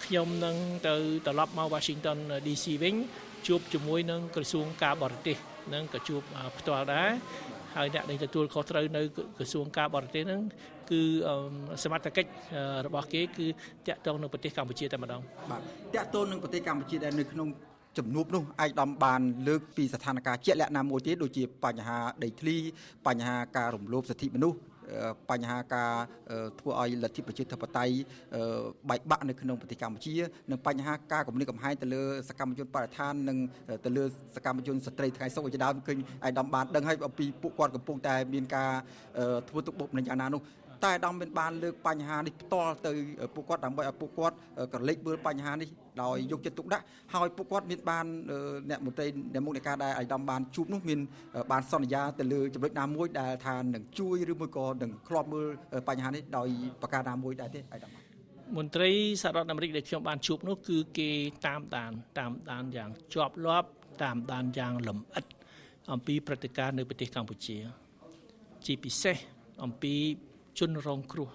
ខ្ញុំនឹងទៅត្រឡប់មក Washington DC វិញជួបជាមួយនឹងក្រសួងការបរទេសនឹងក៏ជួបផ្ទាល់ដែរហើយអ្នកដែលទទួលខុសត្រូវនៅក្រសួងការបរទេសហ្នឹងគឺសមត្ថកិច្ចរបស់គេគឺតាក់ទងនឹងប្រទេសកម្ពុជាតែម្ដងបាទតាក់ទងនឹងប្រទេសកម្ពុជាដែលនៅក្នុង ជំនួបនោះឯកឧត្តមបានលើកពីស្ថានភាពជាក់លាក់ណាមួយទៀតដូចជាបញ្ហាដីធ្លីបញ្ហាការរំលោភសិទ្ធិមនុស្សបញ្ហាការធ្វើឲ្យលទ្ធិប្រជាធិបតេយ្យបែកបាក់នៅក្នុងប្រទេសកម្ពុជានិងបញ្ហាការគំរាមកំហែងទៅលើសកម្មជនបរិស្ថាននិងទៅលើសកម្មជនស្ត្រីថ្ងៃសុខជាដើមឃើញឯកឧត្តមបានដឹងហើយពីពួកគាត់កំពុងតែមានការធ្វើទុកបុកម្នេញយ៉ាងណានោះ តែអាដាមមានបានលើកបញ្ហានេះផ្ទាល់ទៅពួកគាត់ដើម្បីឲ្យពួកគាត់ក្រឡេកមើលបញ្ហានេះដោយយកចិត្តទុកដាក់ហើយពួកគាត់មានបានអ្នកមន្ត្រីអ្នកមុខនៃការដែលអាដាមបានជួបនោះមានបានសន្យាទៅលើចំណុចណាមួយដែលថានឹងជួយឬមួយក៏នឹងឃ្លាំមើលបញ្ហានេះដោយប្រការណាមួយដែរទេអាដាមមន្ត្រីសហរដ្ឋអាមេរិកដែលខ្ញុំបានជួបនោះគឺគេតាមដានតាមដានយ៉ាងជាប់លាប់តាមដានយ៉ាងលម្អិតអំពីព្រឹត្តិការណ៍នៅប្រទេសកម្ពុជា ជាពិសេសអំពី ជនរងគ្រោះ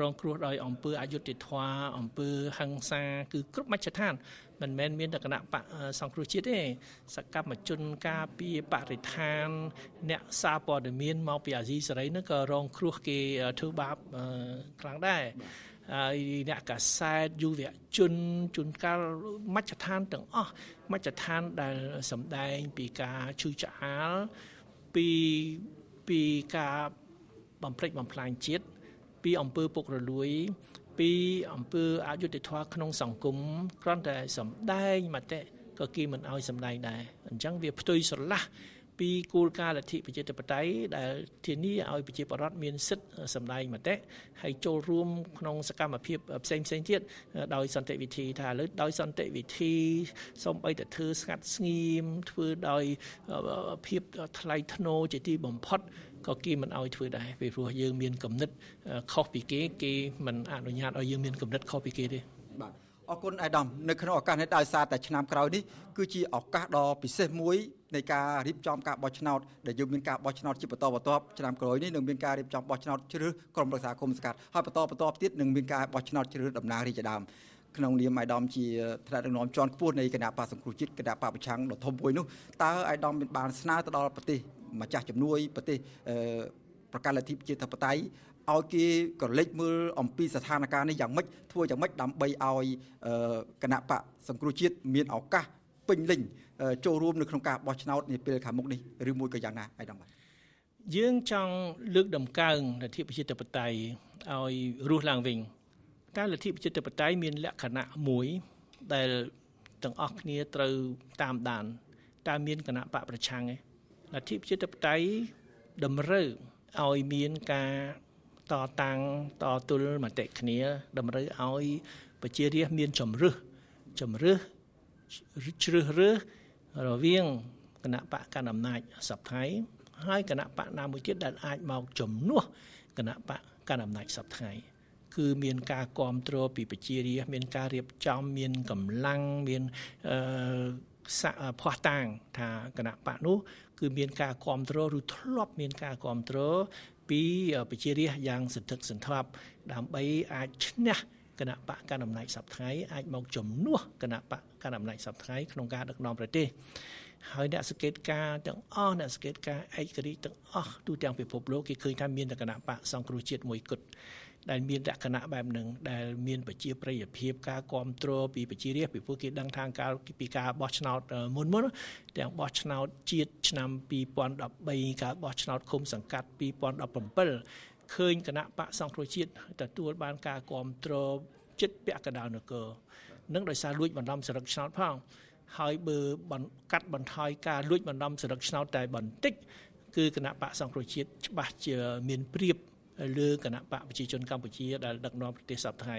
រងគ្រោះដោយអំពើអយុត្តិធម៌អំពើហិង្សាគឺគ្រប់មជ្ឈដ្ឋានមិនមែនមានតែគណៈបកសង្គ្រោះជាតិទេសកម្មជនការពារបរិស្ថាន អ្នកសារព័ត៌មានមកពីអាស៊ីសេរីនឹងក៏រងគ្រោះគេធ្វើបាបខ្លាំងដែរហើយអ្នកកាសែតយុវជនជួនកាលមជ្ឈដ្ឋានទាំងអស់មជ្ឈដ្ឋានដែលសម្ដែងពីការឈឺឆ្អាលពីពីការ បំផ្លិចបំផ្លាញជាតិពីអំពើពុករលួយ ពីអំពើអយុត្តិធម៌ក្នុងសង្គមគ្រាន់តែសម្ដែងមតិក៏គេមិនអោយសម្ដែងដែរអញ្ចឹងវាផ្ទុយស្រឡះពីគោលការណ៍លទ្ធិប្រជាធិបតេយ្យដែលធានាឲ្យប្រជាពលរដ្ឋមានសិទ្ធិសម្ដែងមតិហើយចូលរួមក្នុងសកម្មភាពផ្សេងផ្សេងទៀតដោយសន្តិវិធីថាលើដោយសន្តិវិធីសូម្បីតែធ្វើស្ងាត់ស្ងៀមធ្វើដោយភាពថ្លៃថ្នូរជាទីបំផុត ក៏គេមិនអោយធ្វើដែរពីព្រោះយើងមានគំនិតខុសពីគេគេមិនអនុញ្ញាតឲ្យយើងមានគំនិតខុសពីគេទេបាទអរគុណអាដាមនៅក្នុងឱកាសនេះដោយសារតែឆ្នាំក្រោយនេះគឺជាឱកាសដ៏ពិសេសមួយនៃការរៀបចំការបោះឆ្នោតដែលយើងមានការបោះឆ្នោតជាបន្តបន្ទាប់ឆ្នាំក្រោយនេះនឹងមានការរៀបចំបោះឆ្នោតជ្រើសក្រុមប្រឹក្សាគុំសង្កាត់ហើយបន្តបន្តទៀតនឹងមានការបោះឆ្នោតជ្រើសតំណាងរាជដើមក្នុងនាមអាយដាមជាថ្នាក់ដឹកនាំជាន់ខ្ពស់នៃគណៈបកសង្គ្រោះជាតិគណៈបកប្រឆាំងដ៏ធំមួយនោះតើអាយដាមមានបានស្នើទៅដល់ប្រទេស ម្ចាស់ជំនួយប្រទេសប្រកាសលទ្ធិប្រជាធិបតេយ្យឲ្យគេក៏លេចមើលអំពីស្ថានភាពនេះយ៉ាងម៉េចធ្វើយ៉ាងម៉េចដើម្បីឲ្យគណៈបកសង្គ្រោះជាតិមានឱកាសពេញលេញចូលរួមនៅក្នុងការបោះឆ្នោតនាពេលខាងមុខនេះឬមួយក៏យ៉ាងណាអាយដាមបាទយើងចង់លើកដំកើងលទ្ធិប្រជាធិបតេយ្យឲ្យរស់ឡើងវិញតើលទ្ធិប្រជាធិបតេយ្យមានលក្ខណៈមួយដែលទាំងអស់គ្នាត្រូវតាមដានតើមានគណៈបកប្រឆាំងទេ លទ្ធិប្រជាធិបតេយ្យតម្រូវឲ្យមានការតតាំងតទល់មតិគ្នាតម្រូវឲ្យប្រជារាស្ត្រមានជំរឹះជំរឹះជ្រើសរើសរវាងគណៈបកកណ្ដាលអំណាចសពថ្ងៃហើយគណៈបកណាមួយទៀតដែលអាចមកជំនួសគណៈបកកណ្ដាលអំណាចសពថ្ងៃគឺមានការគ្រប់គ្រងពីប្រជារាស្ត្រមានការរៀបចំមានកម្លាំងមានអឺផោះតាងថាគណៈបកនោះ គឺមានការគ្រប់គ្រងឬធ្លាប់មានការគ្រប់គ្រងពីប្រជារាស្ត្រយ៉ាងសន្ធឹកសន្ធាប់ដើម្បីអាចឈ្នះគណៈបកកណ្ដាលអំណាចសប្តាហ៍អាចមកជំនួសគណៈបកកណ្ដាលអំណាចសប្តាហ៍ក្នុងការដឹកនាំប្រទេសហើយអ្នកសង្កេតការទាំងអស់អ្នកសង្កេតការឯករាជ្យទាំងអស់ទូទាំងពិភពលោកគេឃើញថាមានតែគណៈបកសង្គ្រោះជាតិមួយគត់ ដែលមានលក្ខណៈបែបហ្នឹងដែលមានប្រជាប្រិយភាពការគ្រប់គ្រងពីប្រជារាស្ត្រពីព្រោះគេដឹងថាកាលពីការបោះឆ្នោតមុនមុនទាំងបោះឆ្នោតជាតិឆ្នាំ2013ការបោះឆ្នោតឃុំសង្កាត់2017ឃើញគណៈបកសង្គ្រោះជាតិទទួលបានការគ្រប់គ្រងចិត្តពាក់កណ្ដាលនគរនឹងដោយសារលួចបណ្ដំសរឹកឆ្នោតផងហើយបើកាត់បន្ថយការលួចបណ្ដំសរឹកឆ្នោតតែបន្តិចគឺគណៈបកសង្គ្រោះជាតិច្បាស់ជាមានព្រៀប លើគណៈបកប្រជាជនកម្ពុជាដែលដឹកនាំប្រទេសសពថ្ងៃ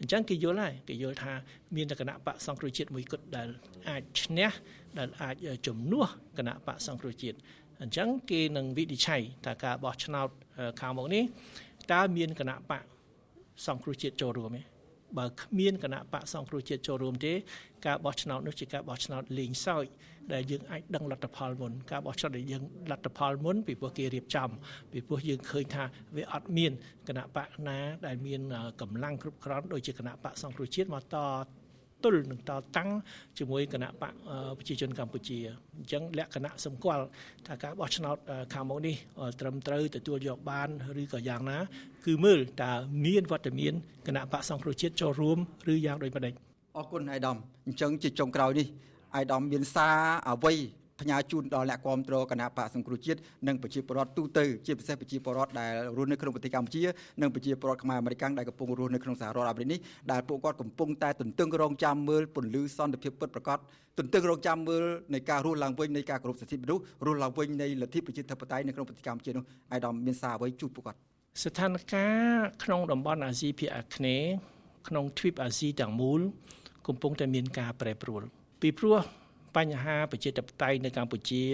អញ្ចឹងគេយល់ហើយគេយល់ថាមានតែគណៈបកសង្គ្រោះជាតិមួយគត់ដែលអាចឈ្នះដែលអាចជំនួសគណៈបកសង្គ្រោះជាតិអញ្ចឹងគេនឹងវិនិច្ឆ័យថាការបោះឆ្នោតខាងមុខនេះតើមានគណៈបកសង្គ្រោះជាតិចូលរួមទេ បើគ្មានគណៈបកសង្គ្រោះជាតិចូលរួមទេការបោះឆ្នោតនោះជាការបោះឆ្នោតលេងសើចដែលយើងអាចដឹងលទ្ធផលមុនការបោះឆ្នោតដែលយើងលទ្ធផលមុនពីព្រោះគេរៀបចំពីព្រោះយើងឃើញថាវាអត់មានគណៈបកណាដែលមានកម្លាំងគ្រប់គ្រាន់ដូចជាគណៈបកសង្គ្រោះជាតិមកត ទល់នឹងតតាំងជាមួយគណៈបកប្រជាជនកម្ពុជាអញ្ចឹងលក្ខណៈសម្គាល់ថាការបោះឆ្នោតខាងមុខនេះត្រឹមត្រូវទទួលយកបានឬក៏យ៉ាងណា គឺមើលតើមានវត្តមានគណៈបកសង្គ្រោះជាតិចូលរួមឬយ៉ាងដូចម្ដេចអរគុណអាយដាមអញ្ចឹងជាចុងក្រោយនេះអាយដាមមានសារអ្វី ផ្ញើជូនដល់អ្នកគាំទ្រគណៈបកសង្គ្រោះជាតិនិងប្រជាពលរដ្ឋទូទៅជាពិសេសប្រជាពលរដ្ឋដែលរស់នៅក្នុងប្រទេសកម្ពុជានិងប្រជាពលរដ្ឋខ្មែរអាមេរិកដែលកំពុងរស់នៅក្នុងសហរដ្ឋអាមេរិកនេះដែលពួកគាត់កំពុងតែទន្ទឹងរង់ចាំមើលពន្លឺសន្តិភាពពិតប្រាកដទន្ទឹងរង់ចាំមើលនៃការរស់ឡើងវិញនៃការគោរពសិទ្ធិមនុស្សរស់ឡើងវិញនៃលទ្ធិប្រជាធិបតេយ្យនៅក្នុងប្រទេសកម្ពុជានោះអាយដាមមានសារអ្វីជូនពួកគាត់ស្ថានភាពក្នុងតំបន់អាស៊ីភាគអាគ្នេយ៍ក្នុងទ្វីបអាស៊ីទាំងមូល កំពុងតែមានការប្រែប្រួលពីព្រោះ បញ្ហាប្រជាធិបតេយ្យនៅកម្ពុជា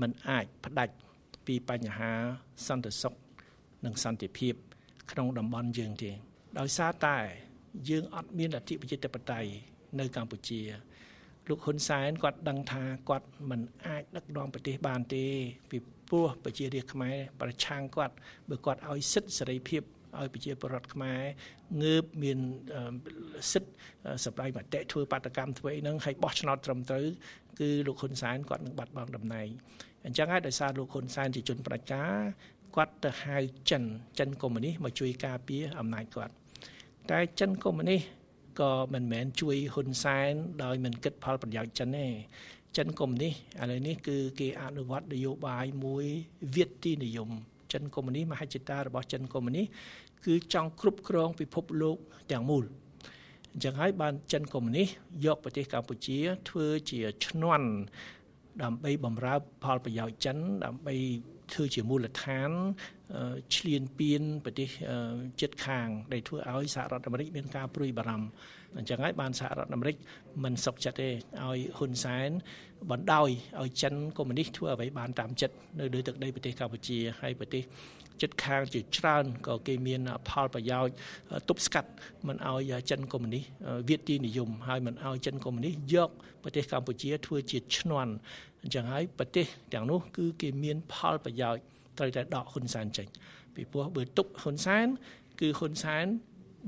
มันអាចផ្ដាច់ពីបញ្ហាសន្តិសុខនិងសន្តិភាព ក្នុងតំបន់យើងទេដោយសារតែយើងអត់មានលទ្ធិប្រជាធិបតេយ្យនៅកម្ពុជាលោកហ៊ុនសែនគាត់ដឹងថាគាត់មិនអាចដឹកនាំប្រទេសបានទេពីព្រោះប្រជារាស្ត្រខ្មែរប្រឆាំងគាត់បើគាត់ឲ្យសិទ្ធិសេរីភាព ឲ្យប្រជាពលរដ្ឋខ្មែរងើបមានសិទ្ធិសម្ដែងមតិធ្វើបាតកម្មធ្វើអីហ្នឹងឲ្យបោះឆ្នោតត្រឹមត្រូវគឺលោកហ៊ុនសែនគាត់នឹងបាត់បង់តំណែងអញ្ចឹងហើយដោយសារលោកហ៊ុនសែនជាជនប្រជាការគាត់ទៅហៅចិនចិនកុម្មុយនីសមកជួយការពារអំណាចគាត់តែចិនកុម្មុយនីសក៏មិនមែនជួយហ៊ុនសែនដោយមិនគិតផលប្រយោជន៍ចិនទេចិនកុម្មុយនីសឥឡូវនេះគឺគេអនុវត្តនយោបាយមួយវិទ្យានិយមចិនកុម្មុយនីសមហិច្ឆតារបស់ចិនកុម្មុយនីស គឺចង់គ្រប់គ្រងពិភពលោកទាំងមូលអញ្ចឹងហើយបានចិនកុម្មុយនីសយកប្រទេសកម្ពុជា ធ្វើជាឈ្នន់ដើម្បីបំរើផលប្រយោជន៍ចិនដើម្បីធ្វើជាមូលដ្ឋានឈ្លានពានប្រទេសជិតខាង ដែលធ្វើឲ្យសហរដ្ឋអាមេរិកមានការព្រួយបារម្ភ អញ្ចឹងហើយបានសហរដ្ឋអាមេរិកមិនសុខចិត្តទេឲ្យហ៊ុនសែនបណ្ដោយឲ្យចិនកុម្មុយនីសធ្វើអ្វីបានតាមចិត្តនៅលើទឹកដីប្រទេសកម្ពុជាហើយប្រទេសចិត្តខាងជាច្រើនក៏គេមានផលប្រយោជន៍ទប់ស្កាត់មិនឲ្យចិនកុម្មុយនីសវាទីនិយមហើយមិនឲ្យចិនកុម្មុយនីសយកប្រទេសកម្ពុជាធ្វើជាឈ្នន់អញ្ចឹងហើយប្រទេសទាំងនោះគឺគេមានផលប្រយោជន៍ត្រូវតែដកហ៊ុនសែនចេញពីព្រោះបើទុកហ៊ុនសែនគឺហ៊ុនសែន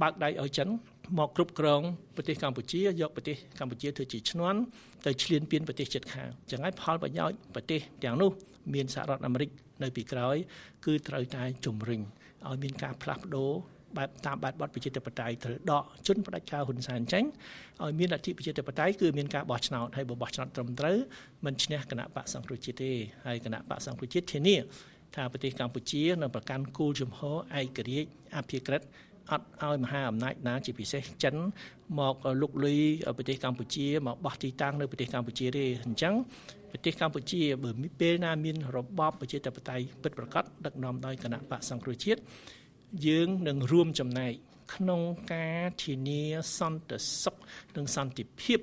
បើកដៃឲ្យចិន មកគ្រប់គ្រងប្រទេសកម្ពុជាយកប្រទេសកម្ពុជាធ្វើជាឈ្នន់ទៅឈ្លានពានប្រទេសជិតខាងចឹងហើយផលប្រយោជន៍ប្រទេសទាំងនោះមានសហរដ្ឋអាមេរិកនៅពីក្រោយ គឺត្រូវតែជំរុញឲ្យមានការផ្លាស់ប្ដូរបែបតាមបែបបទប្រជាធិបតេយ្យត្រូវដកជនផ្ដាច់ការហ៊ុនសែនចេញឲ្យមានលទ្ធិប្រជាធិបតេយ្យគឺមានការបោះឆ្នោតហើយបើបោះឆ្នោតត្រឹមត្រូវមិនឈ្នះគណៈបកសង្គ្រោះជាតិទេហើយគណៈបកសង្គ្រោះជាតិធានាថាប្រទេសកម្ពុជានឹងប្រកាន់គោលជំហរឯករាជ្យអភិក្រិត អត់ឲ្យមហាអំណាចណាជាពិសេសចិនមកលុកលុយប្រទេសកម្ពុជាមកបោះទីតាំងនៅប្រទេសកម្ពុជាទេអញ្ចឹងប្រទេសកម្ពុជាបើពេលណាមានរបបប្រជាធិបតេយ្យពិតប្រាកដដឹកនាំដោយគណៈបកសង្គ្រោះជាតិយើងនឹងរួមចំណែកក្នុងការធានាសន្តិសុខនិងសន្តិភាព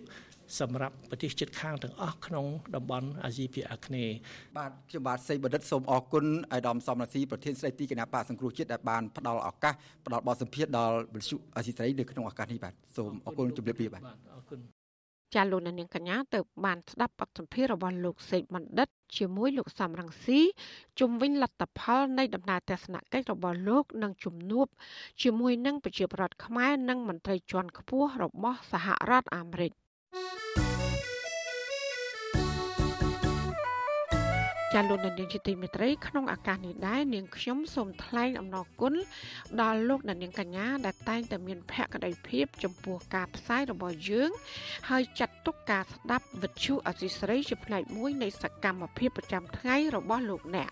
សម្រាប់ប្រទេសជិតខាងទាំងអស់ក្នុងតំបន់អាស៊ីភាគអាគ្នេយ៍បាទខ្ញុំបាទសីបណ្ឌិតសូមអរគុណអាយដាមសំរាសីប្រធានស្ដីទីគណៈបកសង្គ្រោះជាតិដែលបានផ្ដល់ឱកាសផ្ដល់បទសម្ភាសន៍ដល់វិទ្យុអាស៊ីសេរីនៅក្នុងឱកាសនេះបាទសូមអរគុណជម្រាបលាបាទអរគុណចាលោកនាងកញ្ញាទៅបានស្ដាប់បទសម្ភាសន៍របស់លោកសេកបណ្ឌិត ជាមួយលោកសំរងស៊ីជំវិញលទ្ធផលនៃដំណើរទស្សនកិច្ចរបស់លោកនិងជំនួបជាមួយនឹងប្រជាប្រដ្ឋខ្មែរនិងមន្ត្រីជាន់ខ្ពស់របស់សហរដ្ឋអាមេរិក ចាលោកនាងជាទីមេត្រីក្នុងឱកាសនេះដែរនាងខ្ញុំសូមថ្លែងអំណរគុណដល់លោកនាងកញ្ញាដែលតែងតែមានភក្ដីភាពចំពោះការផ្សាយរបស់យើង ហើយចាត់ទុកការស្ដាប់វិទ្យុអសីស្រីជាផ្នែកមួយនៃសកម្មភាពប្រចាំថ្ងៃរបស់លោកអ្នក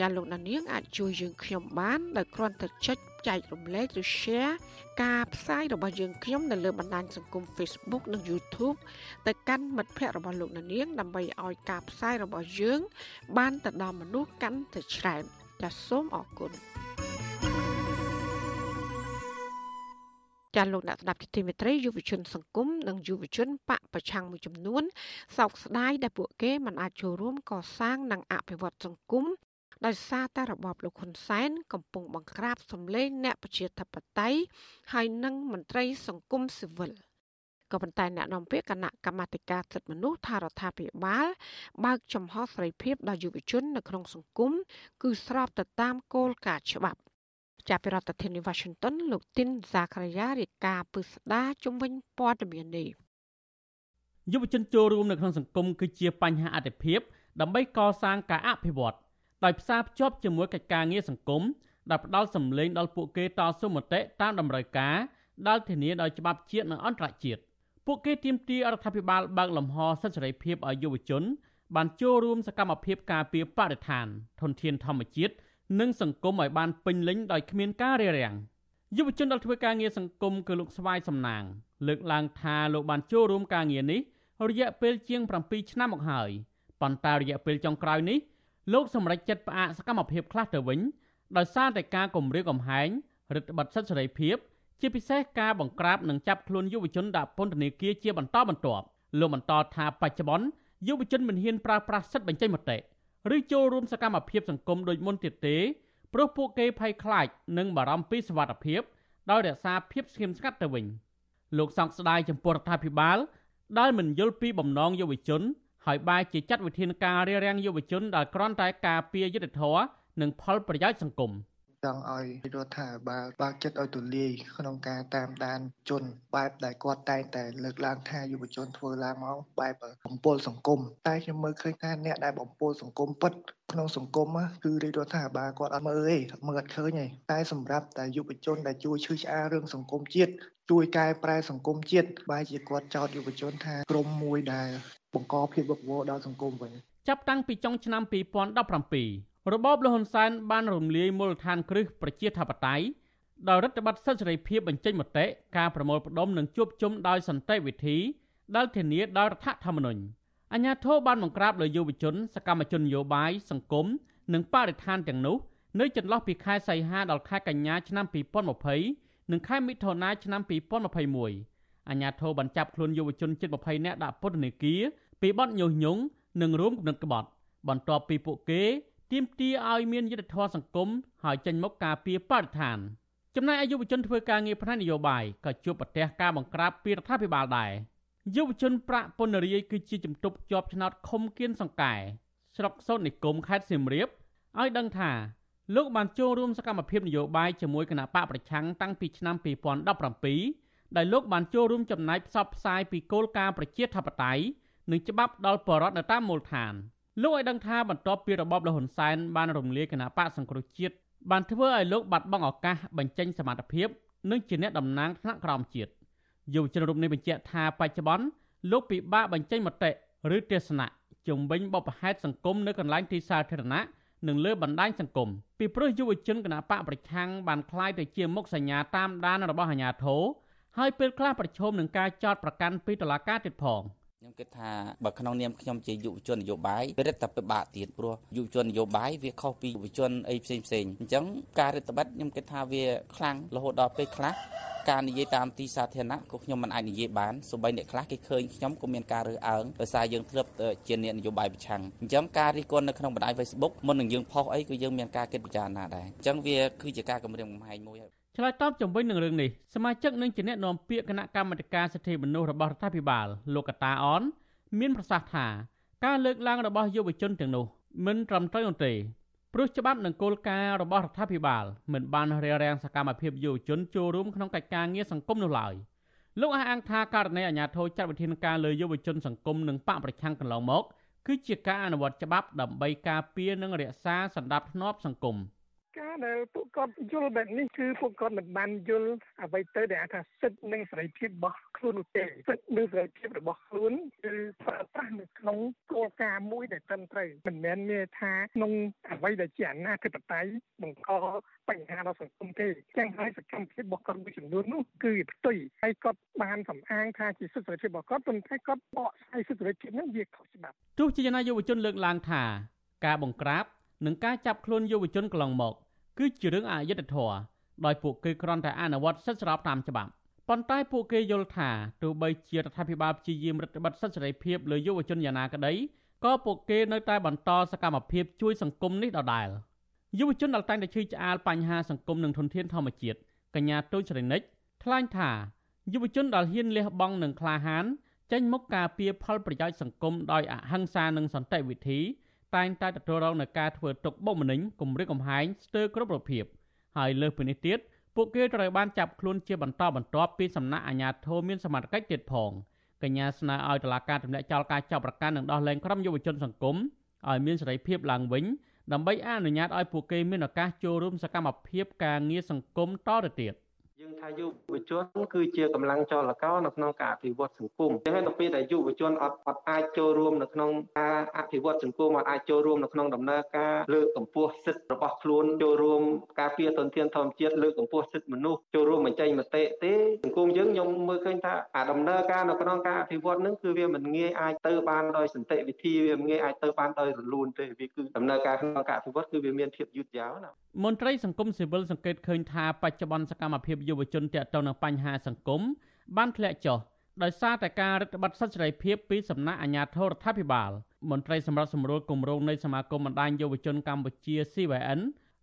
ចាលោកដានៀងអាចជួយយើងខ្ញុំបានដោយគ្រាន់តែចុចចែករំលែកឬ share ការផ្សាយរបស់យើងខ្ញុំនៅលើបណ្ដាញសង្គម Facebook និង YouTube ទៅកាន់មិត្តភ័ក្តិរបស់លោកនាងដើម្បីឲ្យការផ្សាយរបស់យើង បានទៅដល់មនុស្សកាន់តែច្រើនចាសសូមអរគុណចាលោកអ្នកស្ដាប់ទីមេត្រីយុវជនសង្គមនិងយុវជនបកប្រឆាំងមួយចំនួនសោកស្ដាយដែលពួកគេមិនអាចចូលរួមកសាងនិងអភិវឌ្ឍសង្គម ដោយសារតែរបបលោកហ៊ុនសែនកំពុងបង្ក្រាបសម្លេងអ្នកប្រជាធិបតេយ្យហើយនិងមន្ត្រីសង្គមស៊ីវិលក៏ប៉ុន្តែអ្នកនាំពាក្យគណៈកម្មាធិការសិទ្ធិមនុស្សថារដ្ឋាភិបាលបើកចំហសេរីភាពដល់យុវជននៅក្នុងសង្គមគឺស្របទៅតាមគោលការណ៍ច្បាប់ចាប់ពីរដ្ឋធានី Washington លោកទីនសាករាយារាយការណ៍ពឹស្ដាជំវិញព័ត៌មាននេះយុវជនចូលរួមនៅក្នុងសង្គមគឺជាបញ្ហាអតិភិបដើម្បីកសាងការអភិវឌ្ឍ ដោយផ្សារភ្ជាប់ជាមួយកិច្ចការងារសង្គមដែលផ្ដល់សម្លេងដល់ពួកគេតស៊ូមតិតាមតម្រូវការដែលធានាដោយច្បាប់ជាតិនិងអន្តរជាតិពួកគេទាមទាររដ្ឋាភិបាលបើកលំហសិទ្ធិសេរីភាពឲ្យយុវជន បានចូលរួមសកម្មភាពការពារបរិស្ថាន ធនធានធម្មជាតិនិងសង្គមឲ្យបានពេញលេញដោយគ្មានការរារាំងយុវជនដែលធ្វើការងារសង្គមគឺលោកស្វាយសំណាង លើកឡើងថាលោកបានចូលរួមការងារនេះរយៈពេលជាង7ឆ្នាំមកហើយប៉ុន្តែរយៈពេលចុងក្រោយនេះ លោកសម្រេចចិត្តផ្អាកសកម្មភាពខ្លះទៅវិញដោយសារតែការគំរាមកំហែងរដ្ឋបတ်សិទ្ធិសេរីភាព ជាពិសេសការបង្ក្រាបនិងចាប់ខ្លួនយុវជនដាក់ពន្ធនាគារជាបន្តបន្ទាប់លោកបន្តថាបច្ចុប្បន្នយុវជនមិនហ៊ានប្រើប្រាស់សិទ្ធិបញ្ចេញមតិឬចូលរួមសកម្មភាពសង្គមដូចមុនទៀតទេព្រោះពួកគេភ័យខ្លាចនិងបារម្ភពីសុវត្ថិភាពដោយរក្សាភាពស្ងៀមស្ងាត់ទៅវិញលោកសង្កស្ដាយចំពោះរដ្ឋាភិបាលដែលមិនយល់ពីបំណងយុវជន ហើយបែរជាចាត់វិធានការរារាំងយុវជនដែលគ្រាន់តែការពារយុត្តិធម៌និងផលប្រយោជន៍សង្គម។ចង់ឲ្យរដ្ឋាភិបាលបើកចិត្តឲ្យទូលាយក្នុងការតាមដានជនបែបដែលគាត់តែងតែលើកឡើងថាយុវជនធ្វើឡើងមកបែបបំពល់សង្គមតែខ្ញុំមើលឃើញថាអ្នកដែលបំពល់សង្គមពិតក្នុងសង្គមគឺរាជរដ្ឋាភិបាលគាត់អត់មើលទេមើលអត់ឃើញទេតែសម្រាប់តែយុវជនដែលជួយឈឺឆ្អាលរឿងសង្គមជាតិជួយកែប្រែសង្គមជាតិបែរជាគាត់ចោទយុវជនថាក្រុមមួយដែល បង្កភាពវឹកវរដល់សង្គមវិញចាប់តាំងពីចុងឆ្នាំ2017របបលហ៊ុនសែនបានរំលាយមូលដ្ឋានគ្រឹះប្រជាធិបតេយ្យដោយរដ្ឋបတ်សិទ្ធិសេរីភាពបញ្ចេញមតិការប្រមូលផ្ដុំនិងជួបជុំដោយសន្តិវិធីដែលធានាដោយរដ្ឋធម្មនុញ្ញអញ្ញាធិបបានបង្ក្រាបលើយុវជន សកម្មជននយោបាយសង្គមនិងបរិស្ថានទាំងនោះនៅចន្លោះពីខែសីហាដល់ខែកញ្ញាឆ្នាំ2020និងខែមិថុនាឆ្នាំ2021អញ្ញាធិបបានចាប់ខ្លួនយុវជនជិត20នាក់ដាក់ពន្ធនាគារ ពីបទញុះញង់និងរួមគំនិតក្បត់ បន្ទាប់ពីពួកគេទាមទារឲ្យមានយុត្តិធម៌សង្គមហើយចេញមកការពារបរិស្ថានចំណែកឯយុវជនធ្វើការងារផ្នែកនយោបាយក៏ជួបប្រទះការបង្ក្រាបពីរដ្ឋាភិបាលដែរយុវជនប្រាក់ពន្ធរាយគឺជាជំទប់ជាប់ឆ្នោតខុំគៀនសង្កែស្រុកសូត្រនិគមខេត្តសៀមរាបឲ្យដឹងថាលោកបានចូលរួមសកម្មភាពនយោបាយជាមួយគណៈបកប្រឆាំងតាំងពីឆ្នាំ2017ដែលលោកបានចូលរួមចំណែកផ្សព្វផ្សាយពីគោលការណ៍ប្រជាធិបតេយ្យ និងច្បាប់ដល់ប្រជាពលរដ្ឋនៅតាមមូលដ្ឋាន។លោកឲ្យដឹងថាបន្ទាប់ពីរបបលហ៊ុនសែនបានរំលាយគណៈបកសង្គ្រោះជាតិបានធ្វើឲ្យលោកបាត់បង់ឱកាសបញ្ចេញសមត្ថភាពនិងជាអ្នកតំណាងថ្នាក់ក្រោមជាតិយុវជនរូបនេះបញ្ជាក់ថាបច្ចុប្បន្នលោកពិបាកបញ្ចេញមតិឬទស្សនៈជំវិញបបផែតសង្គមនៅកន្លែងទីសាធារណៈនិងលើបណ្ដាញសង្គមពីព្រោះយុវជនគណៈបកប្រឆាំងបានคล้ายទៅជាមុខសញ្ញាតាមដានរបស់អាជ្ញាធរហើយពេលខ្លះប្រឈមនឹងការចោទប្រកាន់ពីតុលាការទៀតផង។ ខ្ញុំគិតថាបើក្នុងនាមខ្ញុំជាយុវជននយោបាយវារឹតតែពិបាកទៀតព្រោះយុវជននយោបាយវាខុសពីយុវជនអីផ្សេងផ្សេងអញ្ចឹងការរដ្ឋបတ်ខ្ញុំគិតថាវាខ្លាំងរហូតដល់ពេលខ្លះការនិយាយតាមទីសាធារណៈក៏ខ្ញុំមិនអាចនិយាយបានសូម្បីអ្នកខ្លះគេឃើញខ្ញុំក៏មានការរើសអើងដោយសារយើងធ្លាប់ជាអ្នកនយោបាយប្រឆាំងអញ្ចឹងការរិះគន់នៅក្នុងបណ្ដាញ Facebook មុននឹងយើងផុសអីក៏យើងមានការគិតពិចារណាដែរអញ្ចឹងវាគឺជាការគម្រាមកំហែងមួយហើយ ឆ្លើយតបជំវិញនឹងរឿងនេះសមាជិកនឹងជាអ្នកនាំពាក្យគណៈកម្មាធិការសិទ្ធិមនុស្សរបស់រដ្ឋាភិបាលលោកកតាអន មានប្រសាសន៍ថាការលើកឡើងរបស់យុវជនទាំងនោះមិនត្រឹមត្រូវនោះទេព្រោះច្បាប់និងគោលការណ៍របស់រដ្ឋាភិបាលមិនបានរារាំងសកម្មភាពយុវជនចូលរួមក្នុងកិច្ចការងារសង្គមនោះឡើយលោកអះអាងថាករណីអាញាធរចាត់វិធានការលើយុវជនសង្គមនិងបកប្រឆាំងកន្លងមកគឺជាការអនុវត្តច្បាប់ដើម្បីការពារនិងរក្សាសន្តិភាពសង្គម។ ការដែលពួកគាត់យល់បែបនេះគឺពួកគាត់មិនបានយល់អ្វីទៅដែលថាសិទ្ធិនិងសេរីភាពរបស់ខ្លួននោះទេសិទ្ធិនិងសេរីភាពរបស់ខ្លួនគឺប្រើប្រាស់នៅក្នុងគោលការណ៍មួយដែលត្រឹមត្រូវមិនមែនមានថាក្នុងអ្វីដែលជាអនាធិបតេយ្យបង្កបញ្ហាដល់សង្គមទេចឹងហើយសកម្មភាពរបស់គាត់មួយចំនួននោះគឺផ្ទុយហើយគាត់បានសំអាងថាជាសិទ្ធិសេរីភាពរបស់គាត់ប៉ុន្តែគាត់បកស្រាយសិទ្ធិសេរីភាពនោះវាខុសច្បាប់ទោះជាយ៉ាងណាយុវជនលើកឡើងថាការបង្ក្រាបនិងការចាប់ខ្លួនយុវជនកន្លងមក គឺជារឿងអយុត្តិធម៌ដោយពួកគេគ្រាន់តែអនុវត្តសិទ្ធិស្របតាមច្បាប់ប៉ុន្តែពួកគេយល់ថាទោះបីជារដ្ឋាភិបាលព្យាយាមរដ្ឋបတ်សិទ្ធិសេរីភាពលើយុវជនយ៉ាងណាក្តីក៏ពួកគេនៅតែបន្តសកម្មភាពជួយសង្គមនេះដដែលយុវជនដែលតែងតែឈឺឆ្អាលបញ្ហាសង្គមនិងធនធានធម្មជាតិកញ្ញាទូចសេរីនិចថ្លែងថាយុវជនដែលហ៊ានលះបង់និងក្លាហានចេញមុខការពារផលប្រយោជន៍សង្គមដោយអហិង្សានិងសន្តិវិធី តែងតែទទួលរងនឹងការធ្វើទុកបុកម្នេញគំរាមកំហែងស្ទើរគ្រប់រូបភាពហើយលើសពីនេះទៀតពួកគេត្រូវបានចាប់ខ្លួនជាបន្តបន្ទាប់ពីសំណាក់អាជ្ញាធរមានសមត្ថកិច្ចទៀតផងកញ្ញាស្នើឲ្យតុលាការទម្លាក់ចោលការចាប់ប្រកាន់និងដោះលែងក្រុមយុវជនសង្គមឲ្យមានសេរីភាពឡើងវិញដើម្បីអនុញ្ញាតឲ្យពួកគេមានឱកាសចូលរួមសកម្មភាពការងារសង្គមតទៅទៀត។ យើងថាយុវជនគឺជាកម្លាំងចលករនៅក្នុងការអភិវឌ្ឍសង្គមចឹងហើយដល់ពេលដែលយុវជនអត់អត់អាចចូលរួមនៅក្នុងការអភិវឌ្ឍសង្គមអត់អាចចូលរួមនៅក្នុងដំណើរការលើកកម្ពស់សិទ្ធិរបស់ខ្លួនចូលរួមការពារទុនធានធម្មជាតិលើកកម្ពស់សិទ្ធិមនុស្សចូលរួមបញ្ចេញមតិទេសង្គមយើងខ្ញុំមើលឃើញថាអាដំណើរការនៅក្នុងការអភិវឌ្ឍនឹងគឺវាមិនងាយអាចទៅបានដោយសន្តិវិធីវាមិនងាយអាចទៅបានដោយរលូនទេវាគឺដំណើរការក្នុងការអភិវឌ្ឍគឺវាមានភាពយឺតយ៉ាវណាមន្ត្រីសង្គមស៊ីវិលសង្កេតឃើញថាបច្ចុប្បន្នសកម្មភាពយុវជនទាក់ទងនឹងបញ្ហាសង្គមបានធ្លាក់ចុះដោយសារតែការរដ្ឋបတ်សិទ្ធិសេរីភាពពីសំណាក់អាជ្ញាធររដ្ឋាភិបាលមន្ត្រីសម្រាប់សម្រួលគម្រោងនៃសមាគមបណ្ដាញយុវជនកម្ពុជា CYN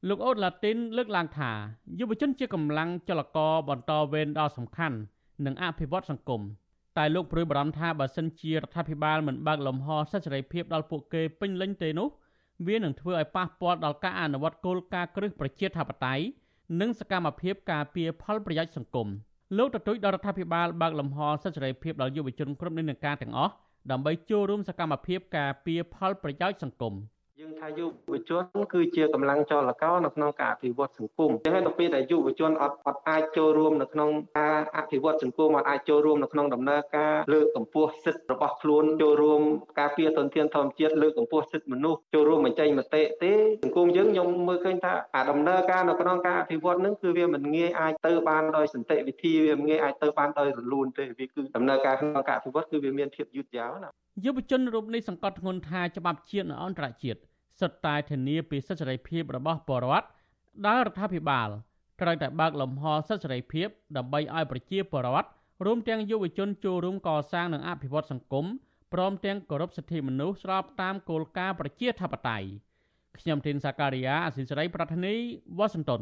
លោកអូតឡាទីនលើកឡើងថាយុវជនជាកម្លាំងចលករបន្តវេនដ៏សំខាន់និងអភិវឌ្ឍសង្គមតែលោកព្រួយបារម្ភថាបើសិនជារដ្ឋាភិបាលមិនបើកលំហសិទ្ធិសេរីភាពដល់ពួកគេពេញលេញទេនោះវានឹងធ្វើឲ្យប៉ះពាល់ដល់ការអនុវត្តគោលការណ៍គ្រឹះប្រជាធិបតេយ្យ និងសកម្មភាពការពារផលប្រយោជន៍សង្គមលោកទទូចដល់រដ្ឋាភិបាលបើកលំហសិទ្ធិសេរីភាពដល់យុវជនគ្រប់និន្នាការទាំងអស់ដើម្បីចូលរួមសកម្មភាពការពារផលប្រយោជន៍សង្គម។ យើងថាយុវជនគឺជាកម្លាំងចលករនៅក្នុងការអភិវឌ្ឍសង្គមចឹងហើយដល់ពេលដែលយុវជនអត់អត់អាចចូលរួមនៅក្នុងការអភិវឌ្ឍសង្គមអត់អាចចូលរួមនៅក្នុងដំណើរការលើកកម្ពស់សិទ្ធិរបស់ខ្លួនចូលរួមការពារទុនធានធម្មជាតិលើកកម្ពស់សិទ្ធិមនុស្សចូលរួមបញ្ចេញមតិទេសង្គមយើងខ្ញុំមើលឃើញថាអាដំណើរការនៅក្នុងការអភិវឌ្ឍនឹងគឺវាមិនងាយអាចទៅបានដោយសន្តិវិធីវាមិនងាយអាចទៅបានដោយរលូនទេវាគឺដំណើរការក្នុងការអភិវឌ្ឍគឺវាមានភាពយឺតយ៉ាវណាយុវជនរូបនេះសង្កត់ធ្ងន់ថាច្បាប់ជាតិនិងអន្តរជាតិ សុទ្ធតែធានាពីសិទ្ធិសេរីភាពរបស់ពលរដ្ឋដែលរដ្ឋាភិបាលត្រូវតែបើកលំហសិទ្ធិសេរីភាពដើម្បីឲ្យប្រជាពលរដ្ឋរួមទាំងយុវជនចូលរួមកសាងនិងអភិវឌ្ឍសង្គមព្រមទាំងគោរពសិទ្ធិមនុស្សស្របតាមគោលការណ៍ប្រជាធិបតេយ្យខ្ញុំធីនសាការីយ៉ាអសិលសេរីប្រធានីវ៉ាស៊ីនតោន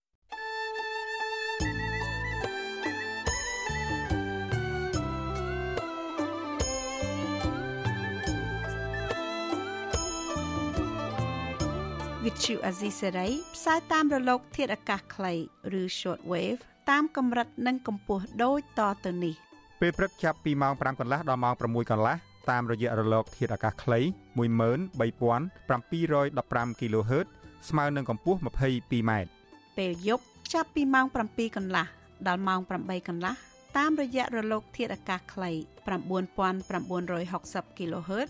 វិទ្យុអាស៊ីសេរីផ្សាយតាមរលក ធាតុអាកាសខ្លីឬ short wave តាមកម្រិតនិងកម្ពស់ដូចតទៅនេះពេលព្រឹកចាប់ពីម៉ោង5កន្លះដល់ម៉ោង6កន្លះតាមរយៈរលក ធាតុអាកាសខ្លី13715 kHz ស្មើនឹងកម្ពស់ 22m ពេលយប់ចាប់ពីម៉ោង7កន្លះដល់ម៉ោង8កន្លះតាមរយៈរលក ធាតុអាកាសខ្លី9960 kHz